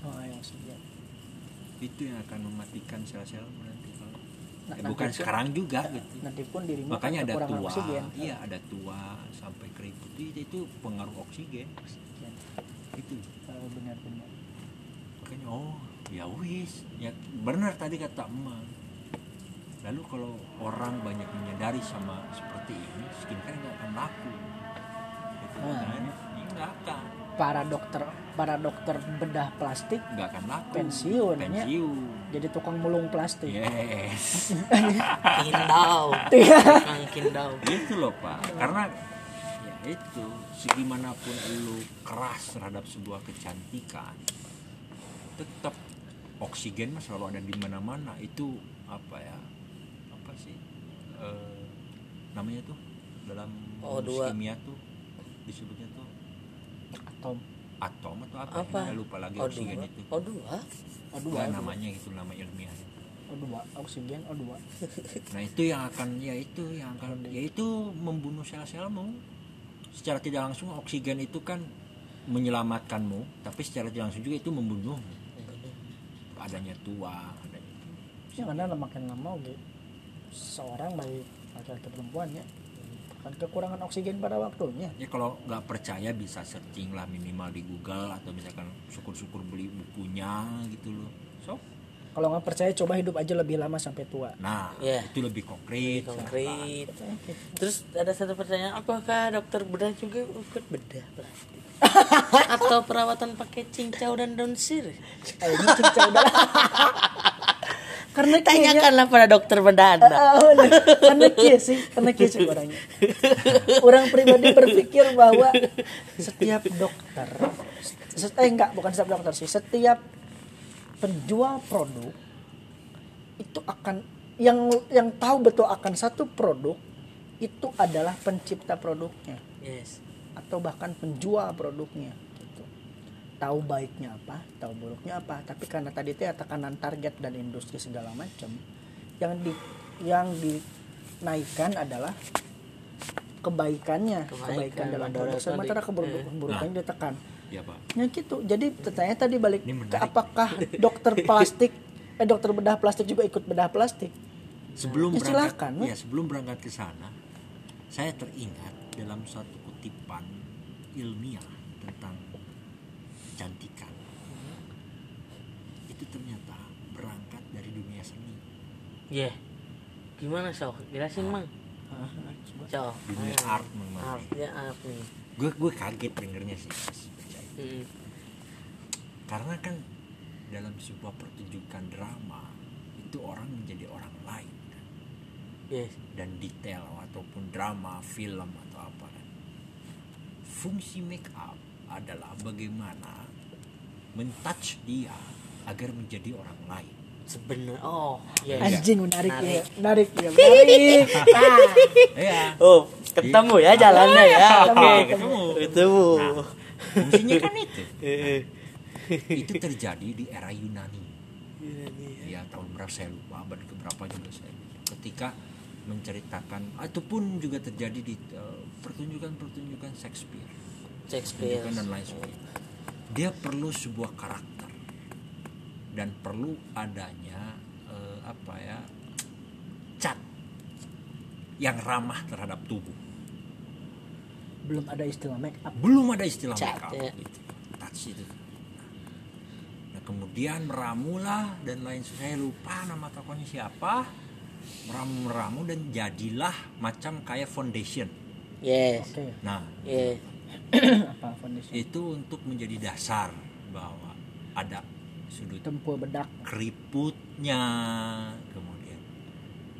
Oh ayo sudah itu yang akan mematikan sel-sel nanti kalau Nah, nanti bukan pun- sekarang juga gitu. nanti pun dirimu makanya akan ada tua. oksigen. Iya ada tua sampai keriput. Itu, itu pengaruh oksigen. Oksigen. itu. Oh, benar-benar makanya oh ya wis. Ya benar tadi kata emak lalu kalau orang banyak menyadari sama seperti ini skincare nggak akan laku. Gitu. Hmm. kan nggak akan. Para dokter para dokter bedah plastik nggak akan laku. Pensiun, ya. pensiun. Jadi tukang mulung plastik. Yes. Kindau. Tukang kindau. Itu loh pak. Karena ya itu segimanapun lu keras terhadap sebuah kecantikan tetap oksigen mah selalu ada di mana-mana. Itu apa ya Eh, namanya tuh dalam O2. rumus kimia tuh disebutnya tuh atom. Atom atau apa, apa? Ya? lupa lagi O2 oksigen itu. O2 O2 Nggak, namanya itu nama ilmiahnya O2 oksigen O2 Nah itu yang akan ya itu yang akan ya itu membunuh sel-selmu. Secara tidak langsung oksigen itu kan menyelamatkanmu, tapi secara tidak langsung juga itu membunuh. Adanya tua, adanya ya karena makin lama gitu seorang baik laki-laki perempuan ya. Akan kekurangan oksigen pada waktunya. Ya kalau nggak percaya bisa searching lah minimal di Google atau misalkan syukur-syukur beli bukunya gitu loh. So, kalau nggak percaya coba hidup aja lebih lama sampai tua. Nah Iya. itu lebih konkret. konkret. Terus ada satu pertanyaan apakah dokter bedah juga ikut bedah plastik? Atau perawatan pakai cincau dan daun sirih? Akhirnya cincau udah karena tanyakanlah pada dokter bedah anda Ah, bener. karena kia sih karena kia sih orangnya orang pribadi berpikir bahwa setiap dokter set- eh enggak bukan setiap dokter sih setiap penjual produk itu akan yang yang tahu betul akan satu produk itu adalah pencipta produknya yes atau bahkan penjual produknya. Tahu baiknya apa tahu buruknya apa. Tapi karena tadi itu ya tekanan target dan industri segala macam yang di yang dinaikkan adalah kebaikannya. Kebaikan, kebaikan dalam produk. sementara tadi. keburukan keburukannya ditekan Ya pak. ya gitu. Jadi pertanyaan tadi balik ke apakah dokter plastik eh dokter bedah plastik juga ikut bedah plastik? Sebelum Ya, berangkat, silakan, ya sebelum berangkat ke sana, saya teringat dalam suatu kutipan ilmiah kecantikan. Itu ternyata berangkat dari dunia seni, yeah gimana so jelasin mang so dunia art memang. art ya art nih Gue gue kaget dengernya sih. pas baca itu. Mm. Karena kan dalam sebuah pertunjukan drama itu orang menjadi orang lain kan. yes dan detail ataupun drama, film atau apa kan. Fungsi make up adalah bagaimana mentouch dia agar menjadi orang lain. sebenarnya oh yes anjing menarik ya Menarik. menarik ya menarik Ya, oh ketemu ya jalannya ya oke ketemu. ketemu Nah, fungsinya kan itu. Eh, Itu terjadi di era Yunani. Ya tahun berapa saya lupa, abad keberapa juga saya lupa. Ketika menceritakan ataupun juga terjadi di eh, pertunjukan-pertunjukan Shakespeare. Shakespeare dan lain sebagainya. Dia perlu sebuah karakter dan perlu adanya eh, apa ya cat yang ramah terhadap tubuh. belum ada istilah make up Belum ada istilah Cat, makeup ya. gitu. Touch itu. Nah, kemudian meramulah dan lain sebagainya. Saya lupa nama tokohnya siapa. meramu-meramu dan jadilah macam kayak foundation yes oke nah yes apa foundation? Itu untuk menjadi dasar bahwa ada sudut tempur bedak. keriputnya. Kemudian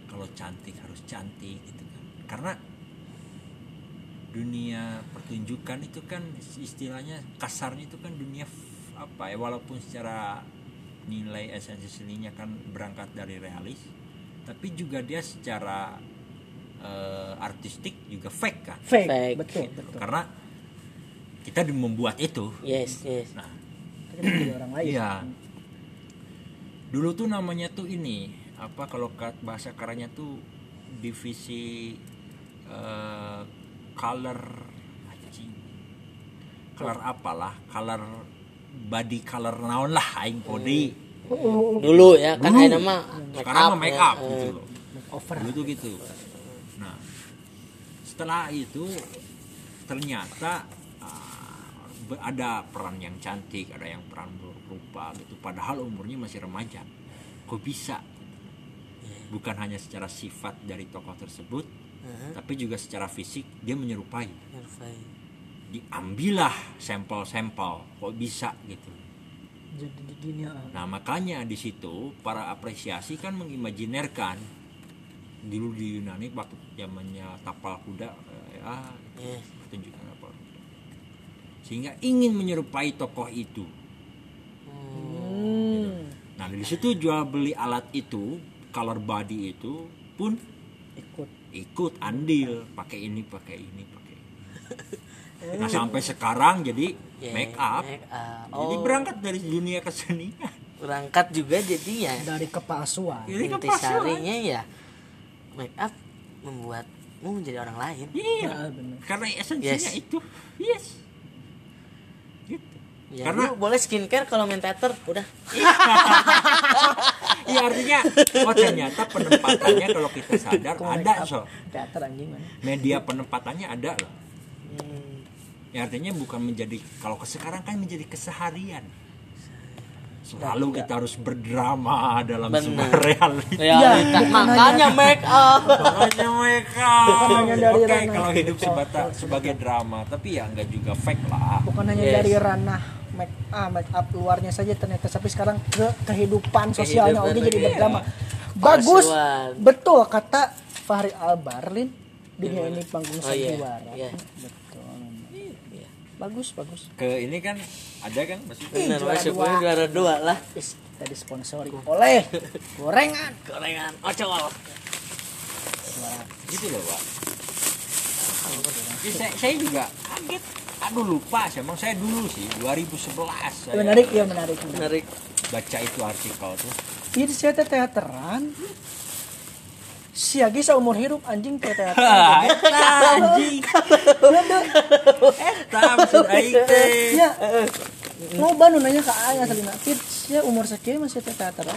kalau cantik harus cantik gitu kan. Karena dunia pertunjukan itu kan istilahnya kasarnya itu kan dunia apa ya walaupun secara nilai esensi seninya kan berangkat dari realis tapi juga dia secara eh, artistik juga fake kan. Fake, Fake. betul betul. Karena kita membuat itu. Yes yes. Nah. Orang lain. Iya. Dulu tuh namanya tuh ini apa kalau kat bahasa karanya tuh divisi eh, color anjing. color apalah color body color naon lah aing podi dulu ya kan Dulu. ada mah sekarang mah make up ya. gitu Eh, loh. Over. Dulu tuh gitu. Nah setelah itu ternyata ada peran yang cantik ada yang peran berupa gitu. Padahal umurnya masih remaja. Kok bisa? Bukan hanya secara sifat dari tokoh tersebut Aha, tapi juga secara fisik dia menyerupai. Ngerfai. diambillah sampel-sampel kok bisa gitu. Jadi gini ah. Nah makanya di situ para apresiasi kan mengimajinerkan. Dulu di Yunani waktu zamannya tapal kuda eh, ah Yes. pertunjukan tapal kuda sehingga ingin menyerupai tokoh itu. hmm. Nah dari situ jual beli alat itu color body itu pun ikut ikut andil pakai ini pakai ini pakai ini. Nah sampai sekarang jadi Yeah, make up. make up. Jadi Oh. berangkat dari dunia kesenian. berangkat juga jadinya dari kepalsuan Ini inti kepalsuan. sarinya ya make up membuatmu menjadi orang lain Iya. Nah, bener. Karena esensinya Yes. itu. Yes. Ya, Karena- lu boleh skincare kalau main teater udah Iya artinya oh ternyata penempatannya kalau kita sadar ada make up so. teater anjing mana Media penempatannya ada loh. Hmm, Ya artinya bukan menjadi kalau ke sekarang kan menjadi keseharian. Selalu kita harus berdrama dalam Bener. sebuah realita. realita bukan makanya make up Makanya hanya dari Oke ranah- kalau hidup sebata, sebagai drama, tapi ya enggak juga fake lah. bukan hanya Yes. dari ranah make ah make up luarnya saja ternyata. Tapi sekarang ke kehidupan sosialnya oke jadi lagi. berdrama bagus. Palsuan. betul kata Fahri Albarlin dunia ini panggung Oh, iya. sandiwara. Iya. betul. Iya. bagus bagus. Ke ini kan ada kan maksudnya masuknya dua. juara dua lah. Is, tadi sponsori. Oleh. Gorengan. Gorengan. Ocol. Gitu loh pak. Ya, saya, saya juga kaget. Aduh lupa, sih. emang saya dulu sih 2011 saya menarik ya menarik menarik baca itu artikel tuh. ini saya teh teateran siagi seumur hidup anjing teh teateran Eta anjing. Eta maksud aing teh. ya mau banu nanya ke ayah salina tit ya umur sekian masih teh teateran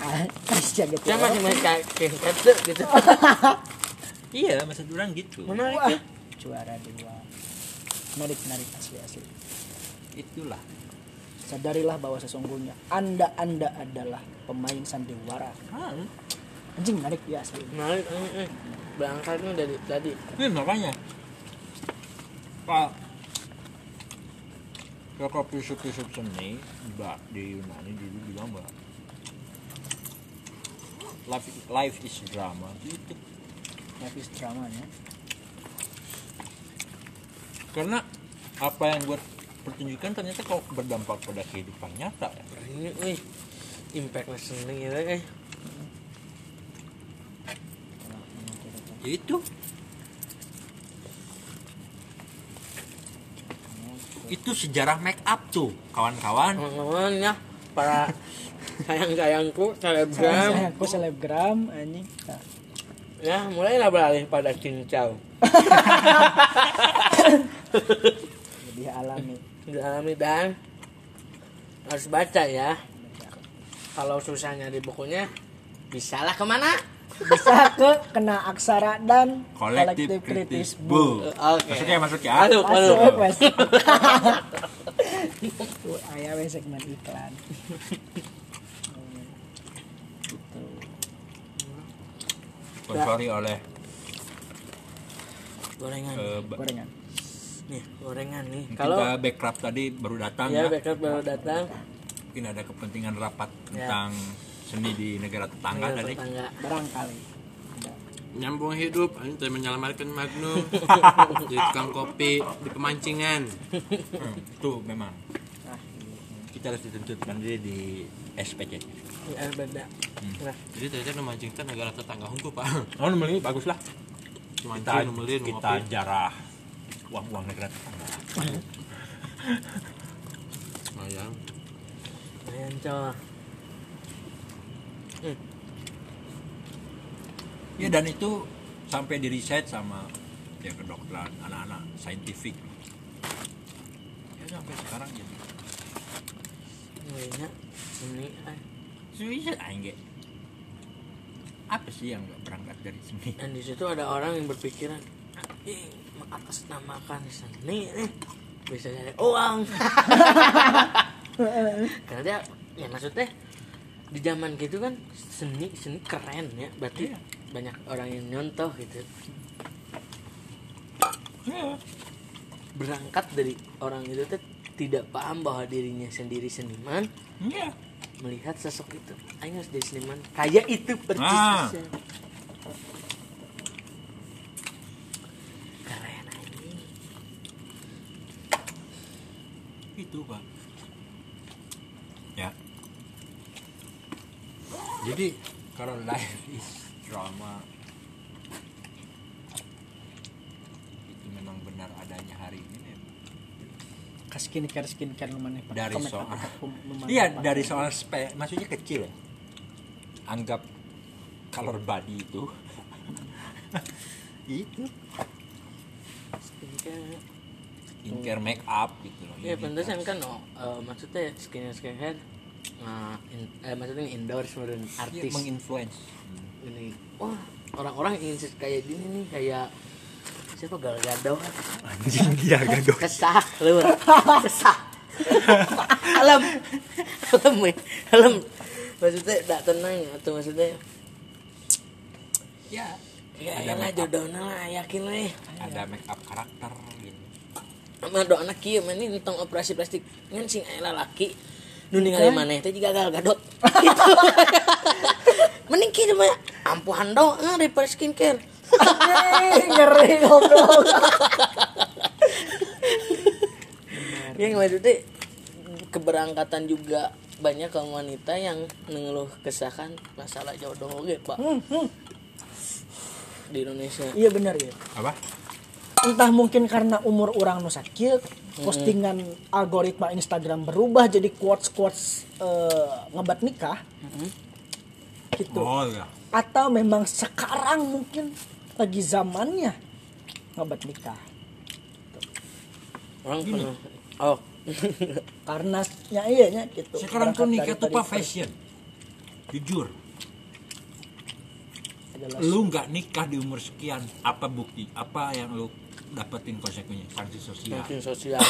ah teh saya masih main kayak kayak gitu Iya, maksud orang gitu. menarik Wah, ya? Juara dua. Menarik menarik asli asli. Itulah. sadarilah bahwa sesungguhnya anda anda adalah pemain sandiwara. Hmm. anjing menarik ya asli. Menarik eh, eh. berangkatnya dari tadi. Ini makanya. Pak. Tokoh filsuf-filsuf seni Mbak di Yunani dulu bilang bahwa life, life is drama. Gitu habis dramanya karena apa yang buat pertunjukan ternyata kok berdampak pada kehidupan nyata ya. Ini wih. Impact listening gitu eh. Ya itu. Itu sejarah make up tuh kawan-kawan. Teman-teman ya. Para sayang-sayangku saya selebgram. Aku selebgram anjing nah, ya mulailah beralih pada cincau lebih alami. Dialami dan harus baca ya. Kalau susahnya di bukunya bisalah ke mana? Bisa ke kena aksara dan kolektif kritis bu. oke. Masuk ya masuk ya. Masuk, masuk. masuk. Tuh, ayah segmen iklan Gitu. Sponsori oleh gorengan. ba- gorengan. Nih gorengan nih. Kalau kita backup tadi baru datang ya ya, backup baru datang. Mungkin ada kepentingan rapat Ya. tentang seni di negara tetangga Tinggal tadi. tetangga. Barangkali. Nyambung hidup ini tadi menyelamatkan Magnum. Di tukang kopi di pemancingan. Hmm, itu memang. Nah kita harus dituntutkan diri di SPC ya beda. Nah. Jadi tadi memancing kan negara tetangga hukum pak. Oh nomor ini bagus lah. Mancing kita numelin kita ngopi jarah uang uang negara tetangga. Sayang. lumayan cowok ya dan itu sampai di riset sama ya kedokteran anak-anak saintifik. Ya sampai sekarang ya Iya, ini ah. riset aing ge. apa sih yang nggak berangkat dari seni dan di situ ada orang yang berpikiran "Anjing, mengatasnamakan seni nih. Bisa jadi uang. Karena dia ya maksudnya di zaman gitu kan seni seni keren ya. Berarti Iya. banyak orang yang nyontoh gitu. Berangkat dari orang itu tuh tidak paham bahwa dirinya sendiri seniman Iya. melihat sosok itu ayo harus jadi seniman kayak itu persis Ah. keren anjing itu pak ya jadi kalau life is drama itu memang benar adanya hari ini. Ke skincare skincare lumayan dari Komen soal iya dari soal spe maksudnya kecil ya. Anggap color body itu. Itu. Skincare. Skincare make up gitu loh. Ya Ini pantesan kan. oh, eh, maksudnya skincare skincare nah, in- eh, maksudnya endorse meren Iya, artis. menginfluence. Ini wah orang-orang ingin kayak gini nih kayak siapa Gal Gadot anjing dia gadok kesah lu kesah. Alam alam ya alam maksudnya tidak tenang atau maksudnya? Ya ya Ada ya lah jodohnya lah yakin lah ada make up karakter gitu. Sama doa anak kieu mah ini tentang operasi plastik. Ngan sing aya laki. Nu ningali maneh teh juga gal gadot gitu. Mending kieu mah ampuhan doa daripada skincare ngeri goblok. Yang maksudnya keberangkatan juga banyak kaum wanita yang mengeluh kesahkan masalah jodoh oke pak. Di Indonesia. Iya benar ya apa? Entah mungkin karena umur orang nu sakit postingan algoritma Instagram berubah jadi quotes quotes ngebat nikah gitu. Oh ya atau memang sekarang mungkin lagi zamannya. Ngebat nikah. Orang penuh oh. Karena ya iya nya gitu. Sekarang tuh nikah tuh fashion. Jujur. Adalah lu nggak nikah di umur sekian apa bukti? Apa yang lu dapetin konsekuensinya sanksi sosial. Mungkin sosial.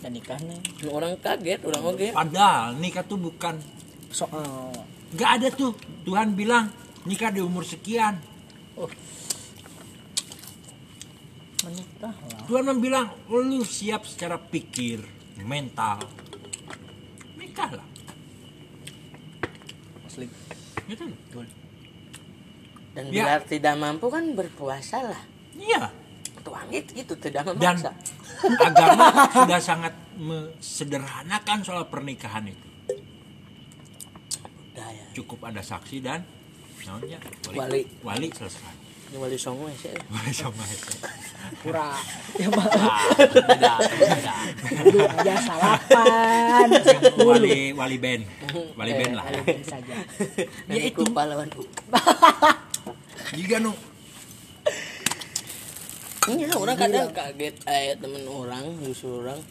Dan nikahnya orang kaget orang oke padahal nikah tuh bukan soal. Nggak ada tuh. Tuhan bilang nikah di umur sekian menikah lah Tuhan bilang lu siap secara pikir mental. Nikah lah asli gitu dan Ya. bila tidak mampu kan berpuasa lah. Iya. Tuang itu gitu tidak dan memaksa. agama sudah sangat mesederhanakan soal pernikahan itu. Daya cukup ada saksi dan namanya Wali. wali. selesai. Ini wali songo ya sih wali sama itu pura. Ya mah beda beda aja salapan. Wali wali band. Wali band lah. Wali saja. Ya itu. pahlawan juga nu. Iya, orang kadang kaget ayat temen orang, justru orang.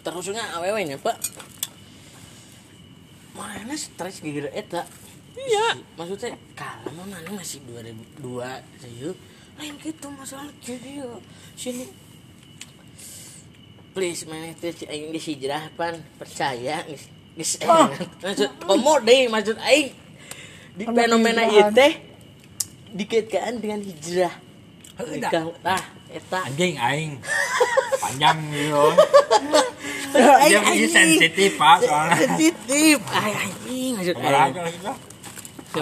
Terusnya awewe nya pak. Mana stres gara eta. Iya. Maksudnya kalau mana masih 2002 saya lain gitu masalah jadi ya sini. Please mana teh si aing geus hijrah pan? Percaya geus geus enak. maksud komo deh maksud aing. Di fenomena ieu teh dikaitkan dengan hijrah. Heuh, nikah ah eta. Anjing aing. Panjang dia begini anjing. sensitif pak sensitif. Ay anjing maksud aing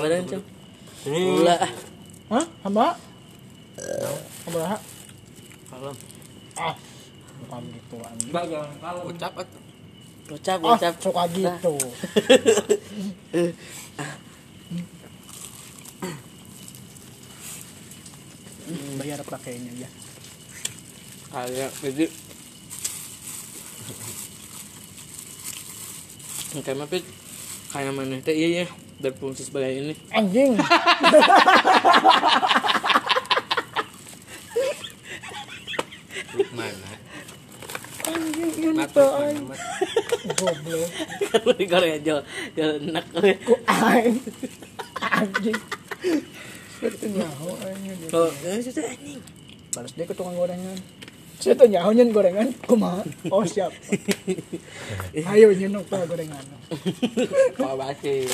dong Cong. Serius. Gula. Hah? Hamba? Hamba? kalau Ah, bukan gitu anjing. Mbak, jangan kalau ucap atuh. ucap Ah, ucap suka gitu. Hmm, bayar pakainya ya. kayak jadi kayak Pit. kayak mana teh iya ya berfungsi sebagai ini Anjing. mana Anjing ini tuh anjing. Goblok. kalau aja ya enak Ku aing. Anjing. Itu nyaho anjing. kalau anjing Balas dia ke tukang gorengan. Saya tuh nyaho nyen gorengan. Kumaha? Oh siap. Ayo nyen apa gorengan. kalau basi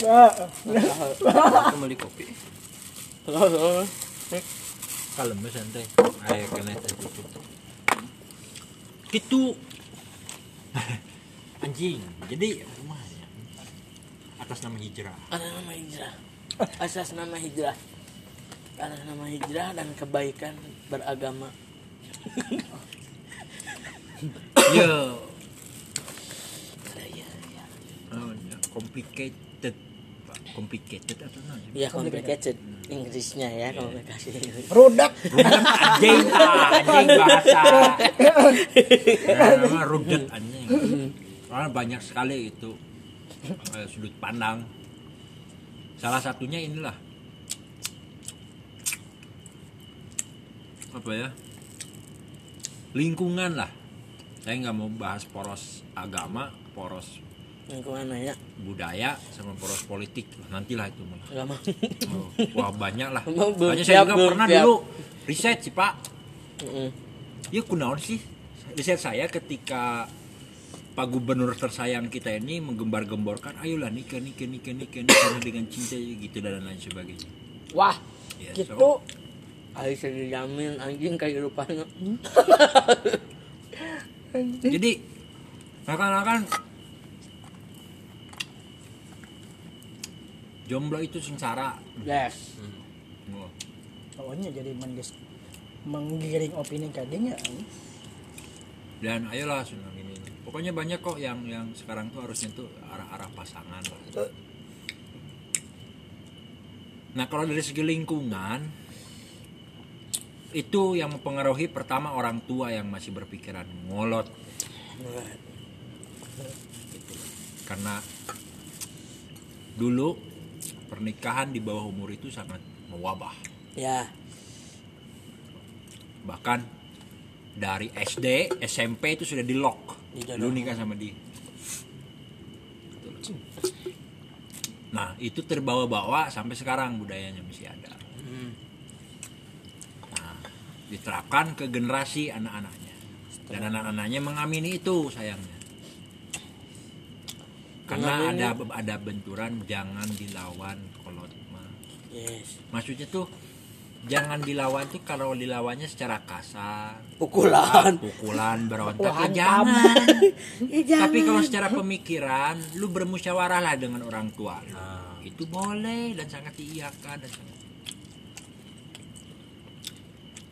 aku beli kopi. Kalau kalem ya santai. Ayo kena tutup gitu. Anjing jadi rumahnya atas nama hijrah. Ada nama hijrah. Asas nama hijrah. Atas nama hijrah dan kebaikan beragama yo ya. Oh, ya, complicated. Complicated atau namanya? Ya complicated. Inggrisnya ya komplikasi rudak. anjing. Ah, anjing bahasa. Nah, rudet anjing. Soalnya banyak sekali itu eh, sudut pandang. Salah satunya inilah. Apa ya lingkungan lah. Saya nggak mau bahas poros agama poros lingkungan ya budaya sama poros politik. Nantilah itu malah agama. Oh, wah banyak lah. Siap, saya juga pernah siap. dulu riset sih pak. Mm-mm. ya kunaon sih. Riset saya ketika Pak Gubernur tersayang kita ini menggembar-gemborkan ayolah nikah nikah nikah nikah nikah dengan cinta gitu dan lain sebagainya. Wah, Ya, gitu. so, Ayo saya dijamin anjing kehidupannya jadi akan-akan jomblo itu sengsara. Yes. Pokoknya jadi mendis menggiring opini kadenya. dan ayolah senang ini. Pokoknya banyak kok yang yang sekarang tuh harusnya tuh arah-arah pasangan lah. Nah kalau dari segi lingkungan itu yang mempengaruhi pertama orang tua yang masih berpikiran ngolot. Karena dulu pernikahan di bawah umur itu sangat mewabah. Ya. Bahkan dari SD SMP itu sudah di lock lu nikah sama dia. Nah itu terbawa-bawa sampai sekarang budayanya masih ada diterapkan ke generasi anak-anaknya. Dan anak-anaknya mengamini itu sayangnya. Karena ada ada benturan jangan dilawan kolot mah yes. Maksudnya tuh jangan dilawan tuh kalau dilawannya secara kasar. Pukulan. Pukulan berontak ya jangan. ya jangan. Tapi kalau secara pemikiran lu bermusyawarah lah dengan orang tua lu. Nah. itu boleh dan sangat diiyakan dan sangat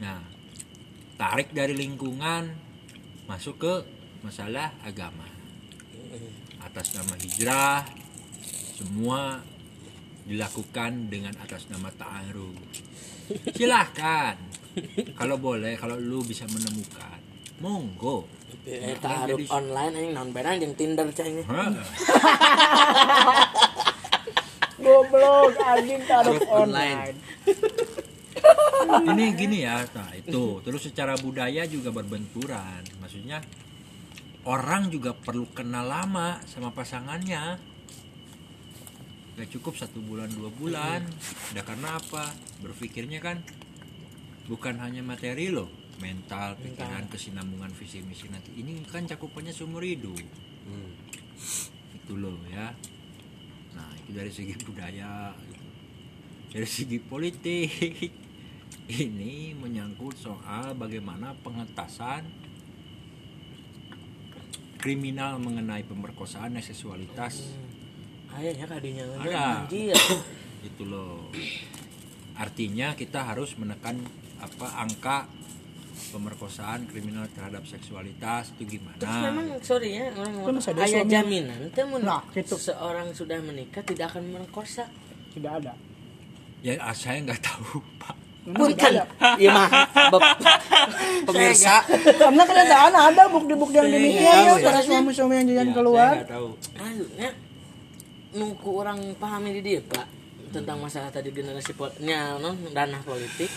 nah tarik dari lingkungan masuk ke masalah agama. Atas nama hijrah semua dilakukan dengan atas nama ta'aruf. Silahkan. Kalau boleh kalau lu bisa menemukan. Monggo. Eh, taruh online anjing non benar yang Tinder cahnya Hah? Goblok anjing taruh Taruh online. online. Ini gini ya nah itu. Terus secara budaya juga berbenturan. Maksudnya orang juga perlu kenal lama sama pasangannya. Gak cukup satu bulan dua bulan. Udah karena apa? Berpikirnya kan bukan hanya materi loh. Mental pikiran kesinambungan visi misi nanti. Ini kan cakupannya seumur hidup. Hmm. itu loh ya. Nah itu dari segi budaya. Dari segi politik ini menyangkut soal bagaimana pengentasan kriminal mengenai pemerkosaan dan seksualitas Ayahnya kadinya Ada. anjir. itu loh artinya kita harus menekan apa angka pemerkosaan kriminal terhadap seksualitas itu gimana Terus memang sorry ya orang Itu ayah suami. jaminan temen Nah, gitu. seorang sudah menikah tidak akan merkosa. tidak ada ya ah, saya nggak tahu pak Punten. ada. Iya mah. Pemirsa. karena kenyataan ada bukti-bukti yang demikian ya tahu ya. para suami-suami yang jalan Ya, keluar saya nggak tahu Akhirnya nunggu orang pahami di dia pak tentang masalah tadi generasi polnya non ranah politik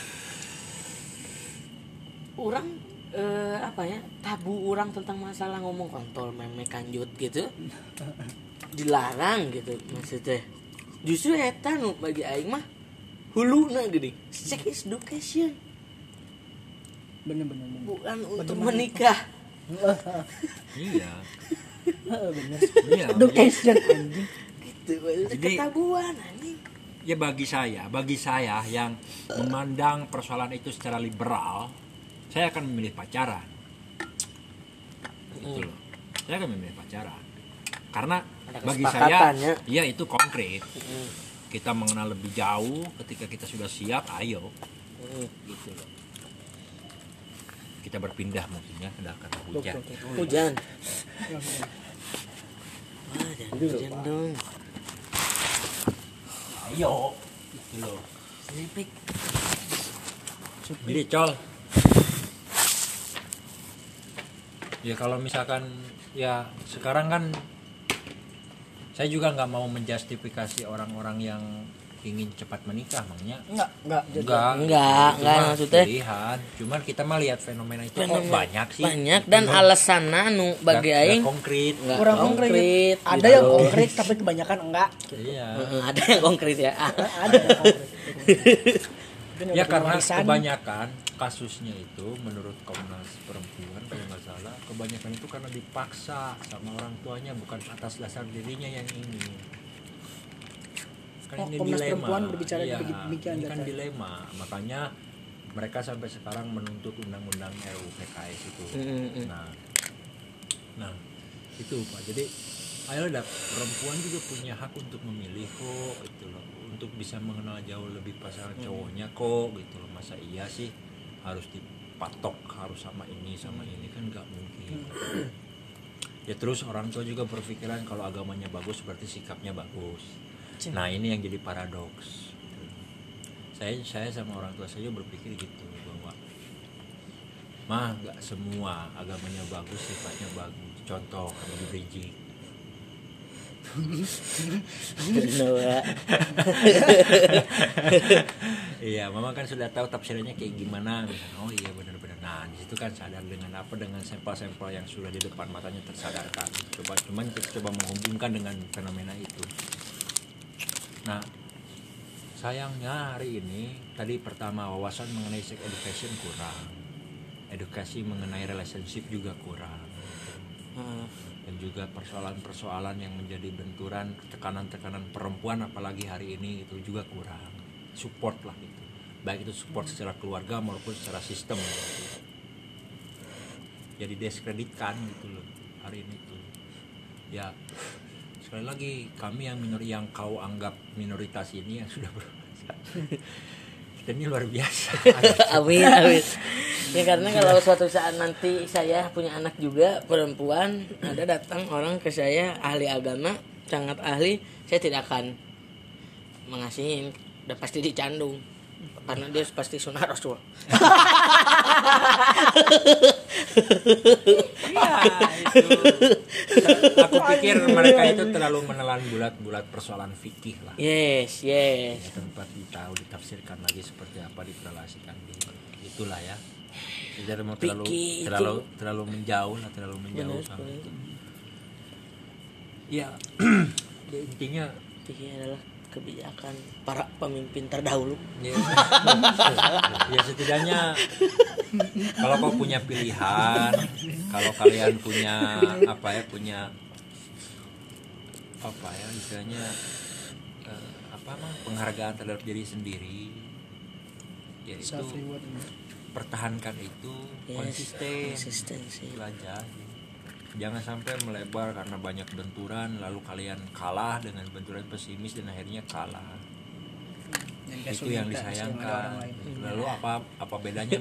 orang eh, apa ya tabu orang tentang masalah ngomong kontol meme kanjut gitu dilarang gitu maksudnya justru eta nu bagi aing mah hulu na gini. Sex education. Bener-bener bener. bukan untuk menikah. Iya. Bener. Iya education anjing. Gitu Jadi- ketabuan anjing. ya bagi saya bagi saya yang memandang persoalan itu secara liberal saya akan memilih pacaran. Gitu loh. Saya akan memilih pacaran. Karena bagi saya ya. ya itu konkret kita mengenal lebih jauh ketika kita sudah siap ayo. Hmm. gitu loh. Kita berpindah mungkin ya hujan. hujan. Wah, jangan hujan dong. Ayo. Gitu loh. Selipik. Jadi col. Ya kalau misalkan ya sekarang kan saya juga nggak mau menjustifikasi orang-orang yang ingin cepat menikah, makanya enggak enggak enggak Enggak, enggak, maksudnya. pilihan. Cuman kita mah lihat fenomena itu kok Fenomena- banyak sih. banyak dan alasannya nu bagi Nggak- aing konkret. nggak kurang konkret ada yang gitu. konkret tapi kebanyakan enggak Iya. Heeh, ada yang konkret ya ada yang konkret Ya karena kebanyakan kasusnya itu menurut Komnas Perempuan kalau nggak salah kebanyakan itu karena dipaksa sama orang tuanya bukan atas dasar dirinya yang ingin. Oh, Komnas Perempuan berbicara Iya, demikian ini kan dilema. Makanya mereka sampai sekarang menuntut undang-undang RUU PKS itu. Mm-mm. Nah, nah itu pak. Jadi ayolah perempuan juga punya hak untuk memilih kok, gitu loh. Untuk bisa mengenal jauh lebih pasangan cowoknya kok, gitu loh. Masa iya sih harus dipatok harus sama ini sama ini kan nggak mungkin. Ya terus orang tua juga berpikiran kalau agamanya bagus berarti sikapnya bagus. Nah ini yang jadi paradoks. Saya saya sama orang tua saya berpikir gitu bahwa mah nggak semua agamanya bagus sifatnya bagus. Contoh Habib Rizik. Iya, mama kan sudah tahu tafsirannya kayak gimana. Oh iya benar-benar. Nah, di situ kan sadar dengan apa dengan sampel-sampel yang sudah di depan matanya tersadarkan. Coba cuman kita coba menghubungkan dengan fenomena itu. Nah, sayangnya hari ini tadi pertama wawasan mengenai sex education kurang. Edukasi mengenai relationship juga kurang. Heeh. Dan juga persoalan-persoalan yang menjadi benturan tekanan-tekanan perempuan apalagi hari ini itu juga kurang. Support lah gitu. Baik itu support secara keluarga maupun secara sistem. Gitu. jadi diskreditkan gitu loh hari ini tuh. Ya sekali lagi kami yang minor yang kau anggap minoritas ini yang sudah berkuasa ini luar biasa. Amin amin. Ya karena kalau suatu saat nanti saya punya anak juga perempuan ada datang orang ke saya ahli agama sangat ahli saya tidak akan mengasihin. Udah pasti dicandung karena dia pasti sunnah rasul Iya, itu. Aku pikir mereka itu terlalu menelan bulat-bulat persoalan fikih lah. yes yes Ya, tempat ditahu ditafsirkan lagi seperti apa diperlasikan di itulah ya. Jadi mau terlalu itu- terlalu terlalu menjauh lah, terlalu menjauh Benar, sama itu. Ya, ya intinya Fikih adalah kebijakan para pemimpin terdahulu. Ya, ya setidaknya kalau kau punya pilihan kalau kalian punya apa ya punya apa ya istilahnya eh, apa mah penghargaan terhadap diri sendiri yaitu pertahankan itu Yes, konsisten. konsistensi. Aja jangan sampai melebar karena banyak benturan lalu kalian kalah dengan benturan pesimis dan akhirnya kalah. Dan itu yang disayangkan. lalu apa apa bedanya